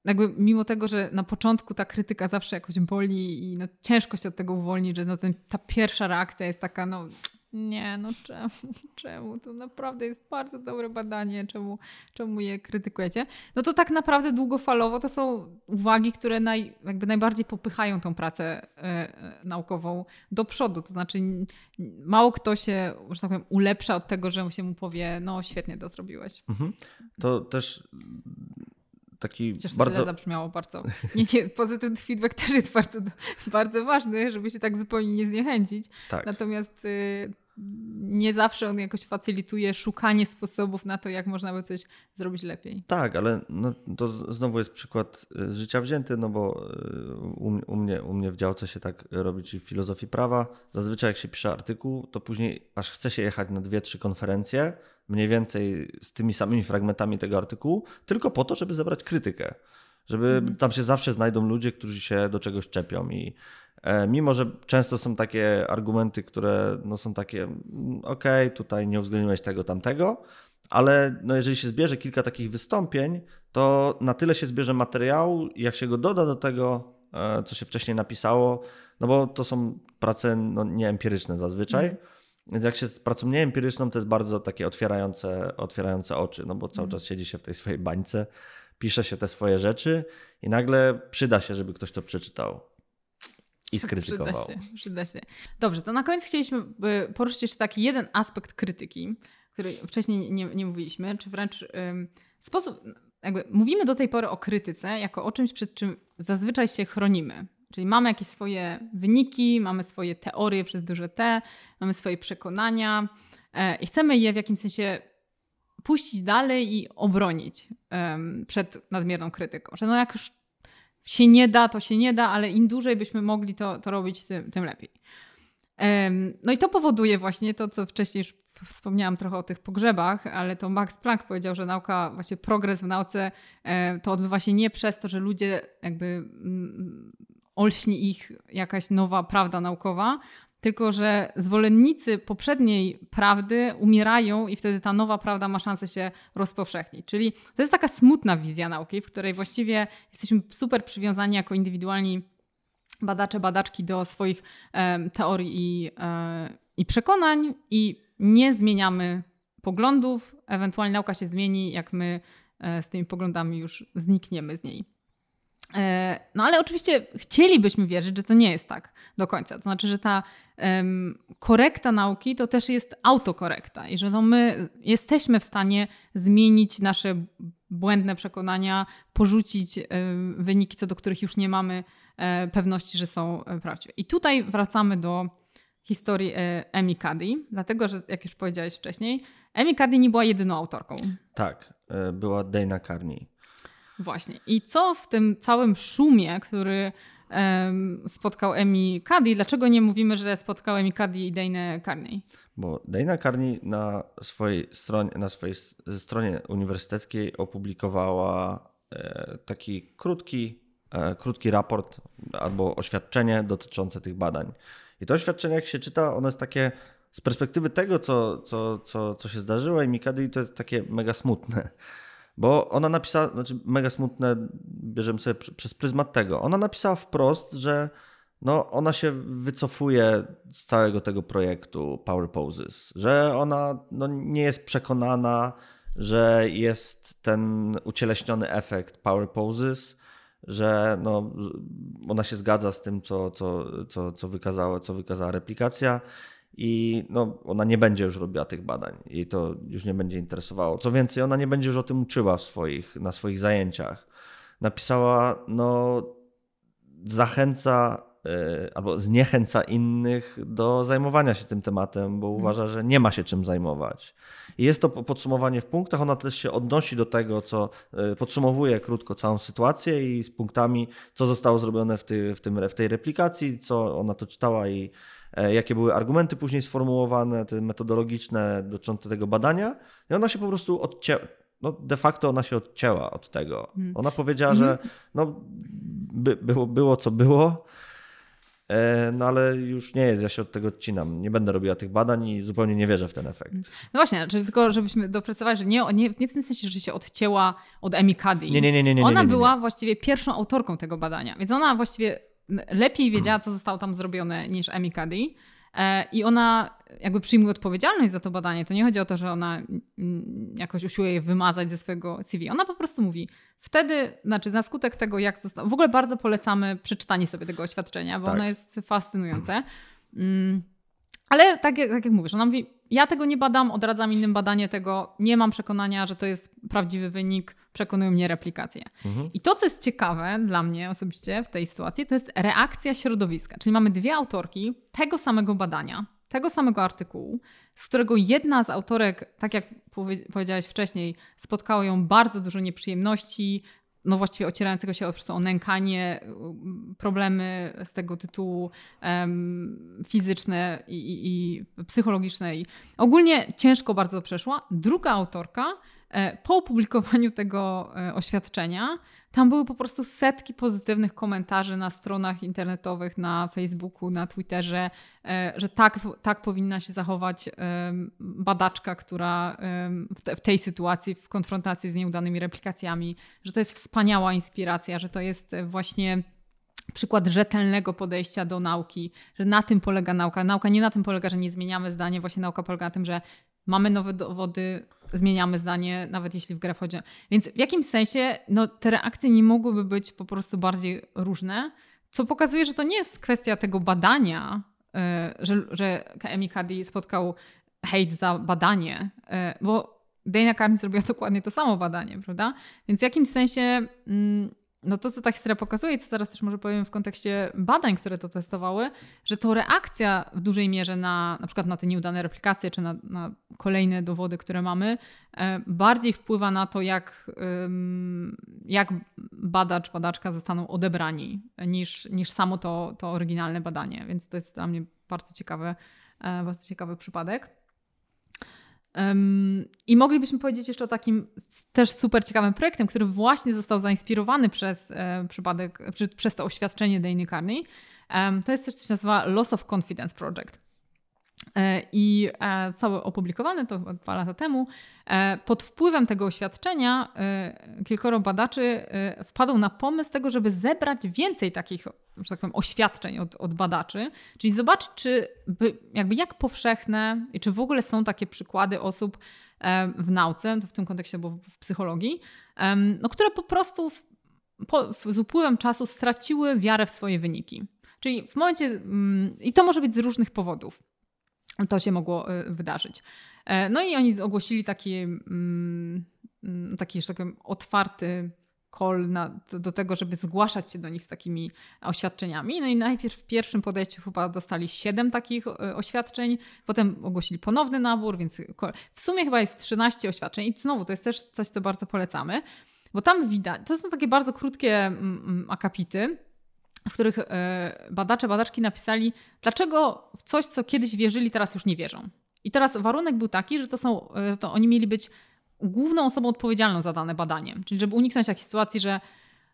jakby mimo tego, że na początku ta krytyka zawsze jakoś boli i no ciężko się od tego uwolnić, że no ten, ta pierwsza reakcja jest taka, no nie, no czemu, czemu? To naprawdę jest bardzo dobre badanie, czemu, czemu je krytykujecie? No to tak naprawdę długofalowo to są uwagi, które naj, jakby najbardziej popychają tą pracę e, naukową do przodu. To znaczy mało kto się, że tak powiem, ulepsza od tego, że się mu powie, no świetnie to zrobiłeś. Mhm. To też taki Chociaż bardzo... źle zabrzmiało bardzo. Nie, nie, pozytywny feedback też jest bardzo, bardzo ważny, żeby się tak zupełnie nie zniechęcić. Tak. Natomiast y, nie zawsze on jakoś facylituje szukanie sposobów na to, jak można by coś zrobić lepiej. Tak, ale no, to znowu jest przykład y, z życia wzięty, no bo y, u, u, mnie, u mnie w działce się tak robi, czyli w filozofii prawa. Zazwyczaj jak się pisze artykuł, to później aż chce się jechać na dwie, trzy konferencje, mniej więcej z tymi samymi fragmentami tego artykułu, tylko po to, żeby zebrać krytykę. Żeby mhm. tam się zawsze znajdą ludzie, którzy się do czegoś czepią i E, mimo, że często są takie argumenty, które no, są takie, mm, ok, tutaj nie uwzględniłeś tego, tamtego, ale no, jeżeli się zbierze kilka takich wystąpień, to na tyle się zbierze materiału, jak się go doda do tego, e, co się wcześniej napisało, no bo to są prace no, nieempiryczne zazwyczaj. Mm. Więc jak się z pracą nieempiryczną, to jest bardzo takie otwierające, otwierające oczy, no bo cały mm. czas siedzi się w tej swojej bańce, pisze się te swoje rzeczy i nagle przyda się, żeby ktoś to przeczytał. I skrytykował. Przyda się, przyda się. Dobrze, to na koniec chcieliśmy poruszyć jeszcze taki jeden aspekt krytyki, który wcześniej nie, nie mówiliśmy, czy wręcz ym, sposób, jakby mówimy do tej pory o krytyce jako o czymś, przed czym zazwyczaj się chronimy. Czyli mamy jakieś swoje wyniki, mamy swoje teorie przez duże T, mamy swoje przekonania e, i chcemy je w jakimś sensie puścić dalej i obronić przed nadmierną krytyką. Że no jak już się nie da, to się nie da, ale im dłużej byśmy mogli to, to robić, tym, tym lepiej. No i to powoduje właśnie to, co wcześniej już wspomniałam trochę o tych pogrzebach, ale to Max Planck powiedział, że nauka, właśnie progres w nauce e, to odbywa się nie przez to, że ludzie jakby mm, olśni ich jakaś nowa prawda naukowa, tylko że zwolennicy poprzedniej prawdy umierają i wtedy ta nowa prawda ma szansę się rozpowszechnić. Czyli to jest taka smutna wizja nauki, w której właściwie jesteśmy super przywiązani jako indywidualni badacze, badaczki do swoich e, teorii i, e, i przekonań i nie zmieniamy poglądów. Ewentualnie nauka się zmieni, jak my e, z tymi poglądami już znikniemy z niej. E, no ale oczywiście chcielibyśmy wierzyć, że to nie jest tak do końca. To znaczy, że ta um, korekta nauki to też jest autokorekta i że to my jesteśmy w stanie zmienić nasze błędne przekonania, porzucić um, wyniki, co do których już nie mamy um, pewności, że są prawdziwe. I tutaj wracamy do historii Emi Cuddy, dlatego że, jak już powiedziałeś wcześniej, Emi Cuddy nie była jedyną autorką. Tak, była Dana Carney. Właśnie. I co w tym całym szumie, który um, spotkał Emi Cuddy, dlaczego nie mówimy, że spotkał Emi Cuddy i Dana Carney? Bo Dana Carney na swojej stronie, na swojej stronie uniwersyteckiej opublikowała e, taki krótki, e, krótki raport albo oświadczenie dotyczące tych badań. I to oświadczenie, jak się czyta, ono jest takie z perspektywy tego, co, co, co, co się zdarzyło, i Mikady to jest takie mega smutne. Bo ona napisała, znaczy mega smutne, bierzemy sobie przez pryzmat tego. Ona napisała wprost, że no, ona się wycofuje z całego tego projektu Power Poses, że ona no, nie jest przekonana, że jest ten ucieleśniony efekt Power Poses, że no, ona się zgadza z tym, co, co, co, co, wykazała, co wykazała replikacja i no, ona nie będzie już robiła tych badań i to już nie będzie interesowało. Co więcej, ona nie będzie już o tym uczyła w swoich, na swoich zajęciach. Napisała, no, zachęca y, albo zniechęca innych do zajmowania się tym tematem, bo mhm. uważa, że nie ma się czym zajmować. I jest to podsumowanie w punktach. Ona też się odnosi do tego, co y, podsumowuje krótko całą sytuację i z punktami, co zostało zrobione w, ty, w, tym, w tej replikacji, co ona to czytała i E, jakie były argumenty później sformułowane, te metodologiczne dotyczące tego badania. I ona się po prostu odcięła. No de facto ona się odcięła od tego. Hmm. Ona powiedziała, że mhm. no, by, było, było co było, e, no ale już nie jest, ja się od tego odcinam. Nie będę robiła tych badań i zupełnie nie wierzę w ten efekt. No właśnie, czyli tylko żebyśmy doprecyzowali, że nie, nie, nie w tym sensie, że się odcięła od Emi Cuddy. Nie, nie, nie, nie, nie, Ona była właściwie pierwszą autorką tego badania, więc ona właściwie lepiej wiedziała, co zostało tam zrobione niż Amy Cuddy. E, I ona jakby przyjmuje odpowiedzialność za to badanie. To nie chodzi o to, że ona mm, jakoś usiłuje je wymazać ze swojego CV. Ona po prostu mówi, wtedy, znaczy na skutek tego, jak zostało. W ogóle bardzo polecamy przeczytanie sobie tego oświadczenia, bo tak. ono jest fascynujące. Mm, ale tak jak, tak jak mówisz, ona mówi, ja tego nie badam, odradzam innym badanie tego, nie mam przekonania, że to jest prawdziwy wynik, przekonują mnie replikacje. Mhm. I to, co jest ciekawe dla mnie osobiście w tej sytuacji, to jest reakcja środowiska. Czyli mamy dwie autorki tego samego badania, tego samego artykułu, z którego jedna z autorek, tak jak powiedziałeś wcześniej, spotkało ją bardzo dużo nieprzyjemności, no właściwie ocierającego się prostu o nękanie, problemy z tego tytułu um, fizyczne i, i, i, psychologiczne. I ogólnie ciężko bardzo przeszła. Druga autorka po opublikowaniu tego e, oświadczenia, tam były po prostu setki pozytywnych komentarzy na stronach internetowych, na Facebooku, na Twitterze, e, że tak, tak powinna się zachować badaczka, która w tej sytuacji, w konfrontacji z nieudanymi replikacjami, że to jest wspaniała inspiracja, że to jest właśnie przykład rzetelnego podejścia do nauki, że na tym polega nauka. Nauka nie na tym polega, że nie zmieniamy zdania, właśnie nauka polega na tym, że mamy nowe dowody, zmieniamy zdanie, nawet jeśli w grę wchodzi. Więc w jakimś sensie no, te reakcje nie mogłyby być po prostu bardziej różne, co pokazuje, że to nie jest kwestia tego badania, yy, że, że Emi Cuddy spotkał hejt za badanie, yy, bo Dana Carney zrobiła dokładnie to samo badanie, prawda? Więc w jakimś sensie yy, no to, co ta historia pokazuje, co teraz też może powiem w kontekście badań, które to testowały, że to reakcja w dużej mierze na na przykład na te nieudane replikacje, czy na, na kolejne dowody, które mamy, e, bardziej wpływa na to, jak, jak badacz, badaczka zostaną odebrani, niż, niż samo to, to oryginalne badanie. Więc to jest dla mnie bardzo ciekawy, e, bardzo ciekawy przypadek. I moglibyśmy powiedzieć jeszcze o takim też super ciekawym projektem, który właśnie został zainspirowany przez e, przypadek, przez to oświadczenie Dany Carney. To jest coś, co się nazywa Loss of Confidence Project. E, I e, cały opublikowany to dwa lata temu. E, pod wpływem tego oświadczenia kilkoro badaczy wpadło na pomysł tego, żeby zebrać więcej takich, że tak powiem, oświadczeń od, od badaczy, czyli zobaczyć, czy jakby jak powszechne i czy w ogóle są takie przykłady osób w nauce, w tym kontekście, bo w psychologii, no, które po prostu w, po, z upływem czasu straciły wiarę w swoje wyniki. Czyli w momencie, mm, i to może być z różnych powodów to się mogło y, wydarzyć. E, no i oni ogłosili taki, mm, mm, taki że tak powiem, otwarty call na, do tego, żeby zgłaszać się do nich z takimi oświadczeniami. No i najpierw w pierwszym podejściu chyba dostali 7 takich y, oświadczeń, potem ogłosili ponowny nabór, więc w sumie chyba jest 13 oświadczeń. I znowu to jest też coś, co bardzo polecamy, bo tam widać, to są takie bardzo krótkie mm, akapity, w których e, badacze, badaczki napisali, dlaczego w coś, co kiedyś wierzyli, teraz już nie wierzą. I teraz warunek był taki, że to, są, e, że to oni mieli być główną osobą odpowiedzialną za dane badanie. Czyli żeby uniknąć takiej sytuacji, że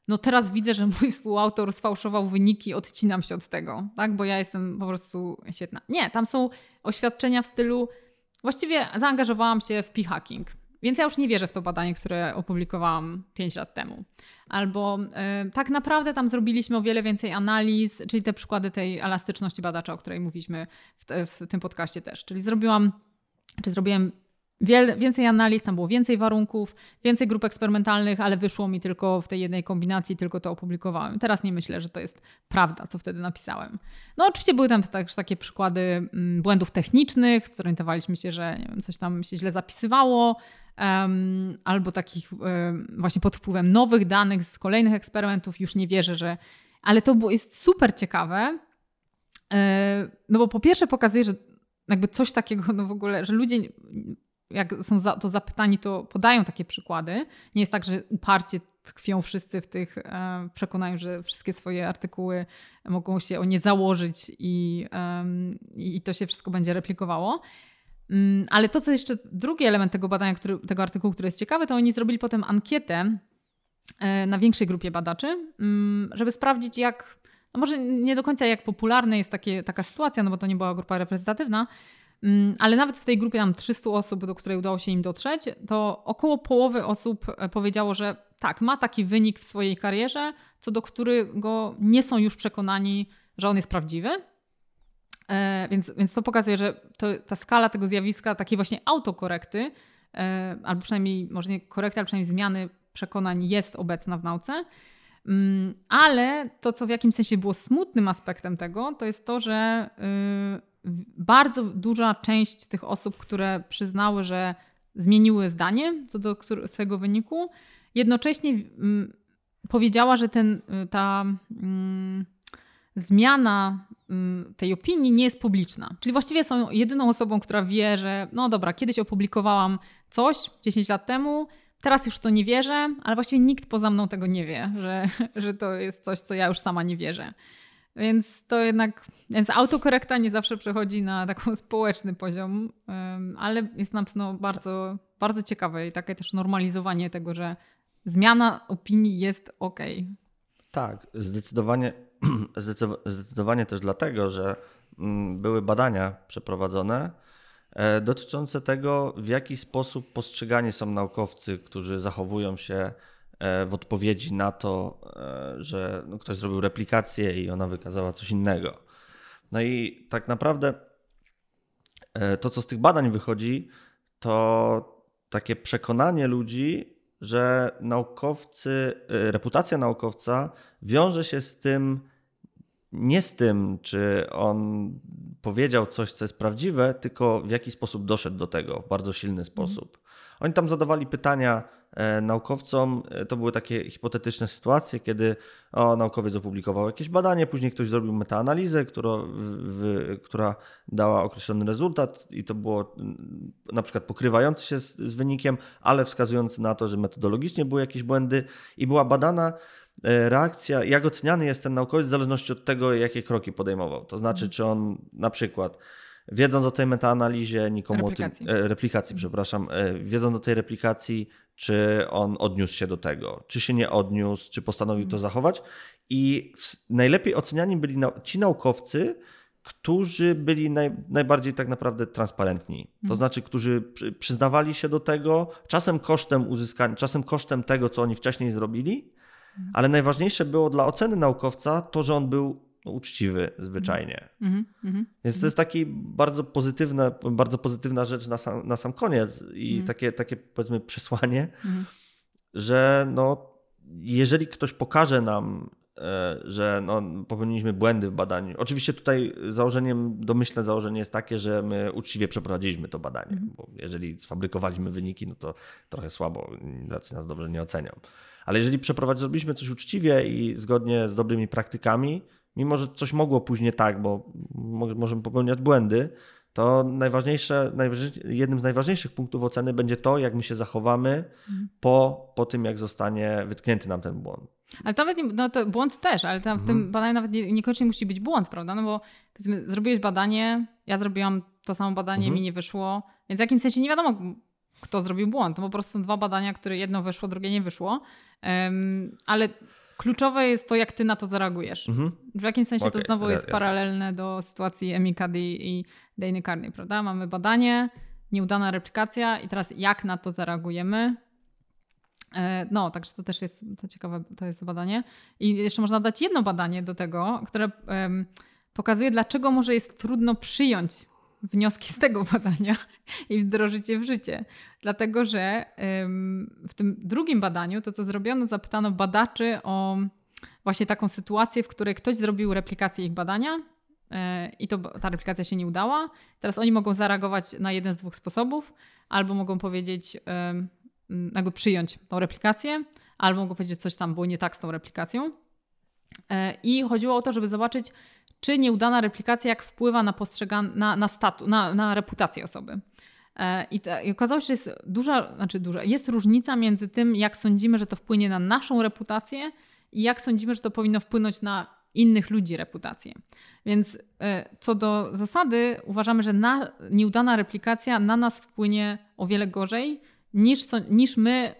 no teraz widzę, że mój współautor sfałszował wyniki, odcinam się od tego, tak? bo ja jestem po prostu świetna. Nie, tam są oświadczenia w stylu właściwie zaangażowałam się w p-hacking. Więc ja już nie wierzę w to badanie, które opublikowałam 5 lat temu. Albo y, tak naprawdę tam zrobiliśmy o wiele więcej analiz, czyli te przykłady tej elastyczności badacza, o której mówiliśmy w, te, w tym podcaście też. Czyli zrobiłam, czy zrobiłem Wiel, więcej analiz, tam było więcej warunków, więcej grup eksperymentalnych, ale wyszło mi tylko w tej jednej kombinacji, tylko to opublikowałem. Teraz nie myślę, że to jest prawda, co wtedy napisałem. No oczywiście były tam też takie przykłady mm, błędów technicznych, zorientowaliśmy się, że wiem, coś tam się źle zapisywało, um, albo takich um, właśnie pod wpływem nowych danych z kolejnych eksperymentów, już nie wierzę, że... Ale to jest super ciekawe, e, no bo po pierwsze pokazuje, że jakby coś takiego, no w ogóle, że ludzie jak są za, to zapytani, to podają takie przykłady. Nie jest tak, że uparcie tkwią wszyscy w tych e, przekonaniu, że wszystkie swoje artykuły mogą się o nie założyć i, i to się wszystko będzie replikowało. Mm, ale to, co jeszcze drugi element tego badania, który, tego artykułu, który jest ciekawy, to oni zrobili potem ankietę e, na większej grupie badaczy, mm, żeby sprawdzić, jak, no może nie do końca jak popularna jest takie, taka sytuacja, no bo to nie była grupa reprezentatywna, mm, ale nawet w tej grupie tam 300 osób, do której udało się im dotrzeć, to około połowy osób e, powiedziało, że tak, ma taki wynik w swojej karierze, co do którego nie są już przekonani, że on jest prawdziwy. E, więc, więc to pokazuje, że to, ta skala tego zjawiska, takiej właśnie autokorekty, e, albo przynajmniej, może nie korekty, ale przynajmniej zmiany przekonań jest obecna w nauce. Mm, ale to, co w jakimś sensie było smutnym aspektem tego, to jest to, że y, bardzo duża część tych osób, które przyznały, że zmieniły zdanie co do swojego wyniku, jednocześnie mm, powiedziała, że ten, y, ta mm, zmiana mm, tej opinii nie jest publiczna. Czyli właściwie są jedyną osobą, która wie, że no dobra, kiedyś opublikowałam coś 10 lat temu, teraz już to nie wierzę, ale właściwie nikt poza mną tego nie wie, że, że to jest coś, co ja już sama nie wierzę. Więc to jednak, więc autokorekta nie zawsze przechodzi na taki społeczny poziom, ale jest na pewno bardzo bardzo ciekawe i takie też normalizowanie tego, że zmiana opinii jest ok. Tak, zdecydowanie, zdecydowanie też dlatego, że mm, były badania przeprowadzone e, dotyczące tego, w jaki sposób postrzegani są naukowcy, którzy zachowują się e, w odpowiedzi na to, e, że no, ktoś zrobił replikację i ona wykazała coś innego. No i tak naprawdę to, co z tych badań wychodzi, to takie przekonanie ludzi, że naukowcy, reputacja naukowca wiąże się z tym, nie z tym, czy on powiedział coś, co jest prawdziwe, tylko w jaki sposób doszedł do tego w bardzo silny mhm. sposób. Oni tam zadawali pytania e, naukowcom. E, to były takie hipotetyczne sytuacje, kiedy o, naukowiec opublikował jakieś badanie, później ktoś zrobił metaanalizę, która, w, która dała określony rezultat i to było na przykład pokrywające się z, z wynikiem, ale wskazujący na to, że metodologicznie były jakieś błędy i była badana reakcja, jak oceniany jest ten naukowiec w zależności od tego, jakie kroki podejmował. To znaczy, czy on na przykład wiedząc o tej metaanalizie, nikomu replikacji. o tym, replikacji, przepraszam, e, wiedząc o tej replikacji, czy on odniósł się do tego, czy się nie odniósł, czy postanowił to mhm. zachować. I najlepiej oceniani byli ci naukowcy, którzy byli naj, najbardziej tak naprawdę transparentni. To mhm. znaczy, którzy przyznawali się do tego, czasem kosztem uzyskania, czasem kosztem tego, co oni wcześniej zrobili. Ale najważniejsze było dla oceny naukowca to, że on był no, uczciwy zwyczajnie. Mm -hmm, Więc to jest taki bardzo pozytywna, bardzo pozytywna rzecz na sam, na sam koniec i mm. takie, takie powiedzmy przesłanie, mm. że no, jeżeli ktoś pokaże nam, e, że no, popełniliśmy błędy w badaniu. Oczywiście tutaj założeniem, domyślne założenie jest takie, że my uczciwie przeprowadziliśmy to badanie, mm. bo jeżeli sfabrykowaliśmy wyniki, no to trochę słabo, raczej nas dobrze nie ocenią. Ale jeżeli przeprowadziliśmy coś uczciwie i zgodnie z dobrymi praktykami, mimo że coś mogło później tak, bo możemy popełniać błędy, to najważniejsze, jednym z najważniejszych punktów oceny będzie to, jak my się zachowamy mhm. po, po tym, jak zostanie wytknięty nam ten błąd. Ale nawet nie, no to błąd też, ale tam w tym mhm. badaniu nawet nie, niekoniecznie musi być błąd, prawda? No bo zrobiłeś badanie, ja zrobiłam to samo badanie, mhm. mi nie wyszło, więc w jakimś sensie nie wiadomo, kto zrobił błąd. No po prostu są dwa badania, które jedno wyszło, drugie nie wyszło. Um, ale Kluczowe jest to, jak ty na to zareagujesz. Mhm. W jakimś sensie okay, to znowu jest paralelne do sytuacji Emi i Dany Carney, prawda? Mamy badanie, nieudana replikacja i teraz jak na to zareagujemy. E, no, także to też jest to ciekawe, to jest to badanie. I jeszcze można dać jedno badanie do tego, które um, pokazuje, dlaczego może jest trudno przyjąć wnioski z tego badania i wdrożyć je w życie. Dlatego, że w tym drugim badaniu, to co zrobiono, zapytano badaczy o właśnie taką sytuację, w której ktoś zrobił replikację ich badania e, i to, ta replikacja się nie udała. Teraz oni mogą zareagować na jeden z dwóch sposobów, albo mogą powiedzieć, jakby przyjąć tą replikację, albo mogą powiedzieć, coś tam było nie tak z tą replikacją. E, I chodziło o to, żeby zobaczyć, czy nieudana replikacja jak wpływa na postrzeganie, na, na, statu, na, na reputację osoby. E, I, I, okazało się, że jest duża, znaczy duża, jest różnica między tym, jak sądzimy, że to wpłynie na naszą reputację i jak sądzimy, że to powinno wpłynąć na innych ludzi reputację. Więc e, co do zasady, uważamy, że na, nieudana replikacja na nas wpłynie o wiele gorzej niż, niż my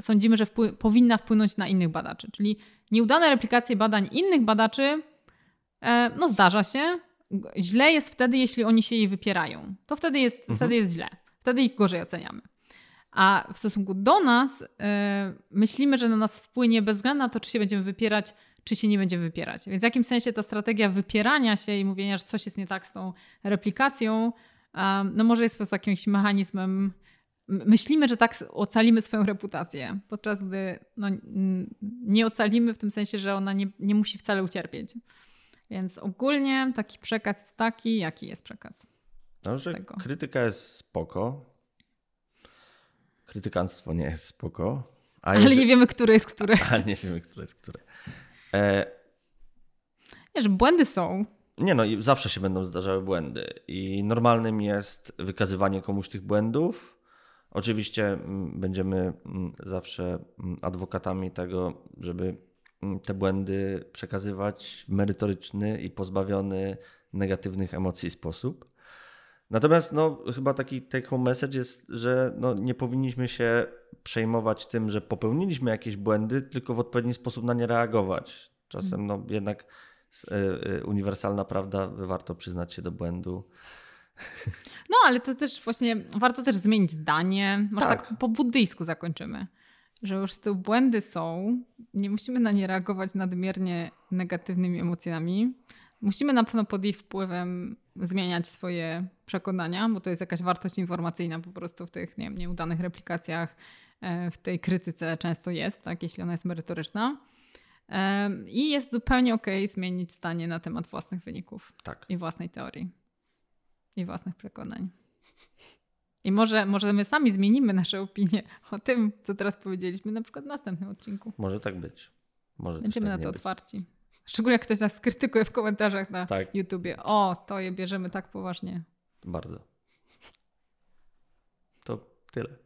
sądzimy, że wpły, powinna wpłynąć na innych badaczy. Czyli nieudane replikacje badań innych badaczy no zdarza się. Źle jest wtedy, jeśli oni się jej wypierają. To wtedy jest, mhm. wtedy jest źle. Wtedy ich gorzej oceniamy. A w stosunku do nas yy, myślimy, że na nas wpłynie bez względu na to, czy się będziemy wypierać, czy się nie będziemy wypierać. Więc w jakimś sensie ta strategia wypierania się i mówienia, że coś jest nie tak z tą replikacją, yy, no może jest po prostu jakimś mechanizmem. Myślimy, że tak ocalimy swoją reputację, podczas gdy no, nie ocalimy w tym sensie, że ona nie, nie musi wcale ucierpieć. Więc ogólnie taki przekaz jest taki, jaki jest przekaz. No, że tego. krytyka jest spoko. Krytykanstwo nie jest spoko. Ale jeżeli... nie wiemy, które jest które. Ale nie wiemy, które jest które. E... Wiesz, błędy są. Nie no, zawsze się będą zdarzały błędy. I normalnym jest wykazywanie komuś tych błędów. Oczywiście mm, będziemy mm, zawsze mm, adwokatami tego, żeby te błędy przekazywać w merytoryczny i pozbawiony negatywnych emocji sposób. Natomiast no, chyba taki take home message jest, że no, nie powinniśmy się przejmować tym, że popełniliśmy jakieś błędy, tylko w odpowiedni sposób na nie reagować. Czasem no, jednak e, e, uniwersalna prawda, warto przyznać się do błędu. No, ale to też właśnie warto też zmienić zdanie. Może tak, tak po buddyjsku zakończymy. Że już te błędy są, nie musimy na nie reagować nadmiernie negatywnymi emocjami. Musimy na pewno pod ich wpływem zmieniać swoje przekonania, bo to jest jakaś wartość informacyjna po prostu w tych nie wiem, nieudanych replikacjach, e, w tej krytyce często jest, tak, jeśli ona jest merytoryczna. E, I jest zupełnie ok zmienić zdanie na temat własnych wyników tak. i własnej teorii i własnych przekonań. I może, może my sami zmienimy nasze opinie o tym, co teraz powiedzieliśmy, na przykład w następnym odcinku. Może tak być. Może Będziemy tak na to być. otwarci. Szczególnie jak ktoś nas krytykuje w komentarzach na tak. YouTubie. O, to je bierzemy tak poważnie. Bardzo. To tyle.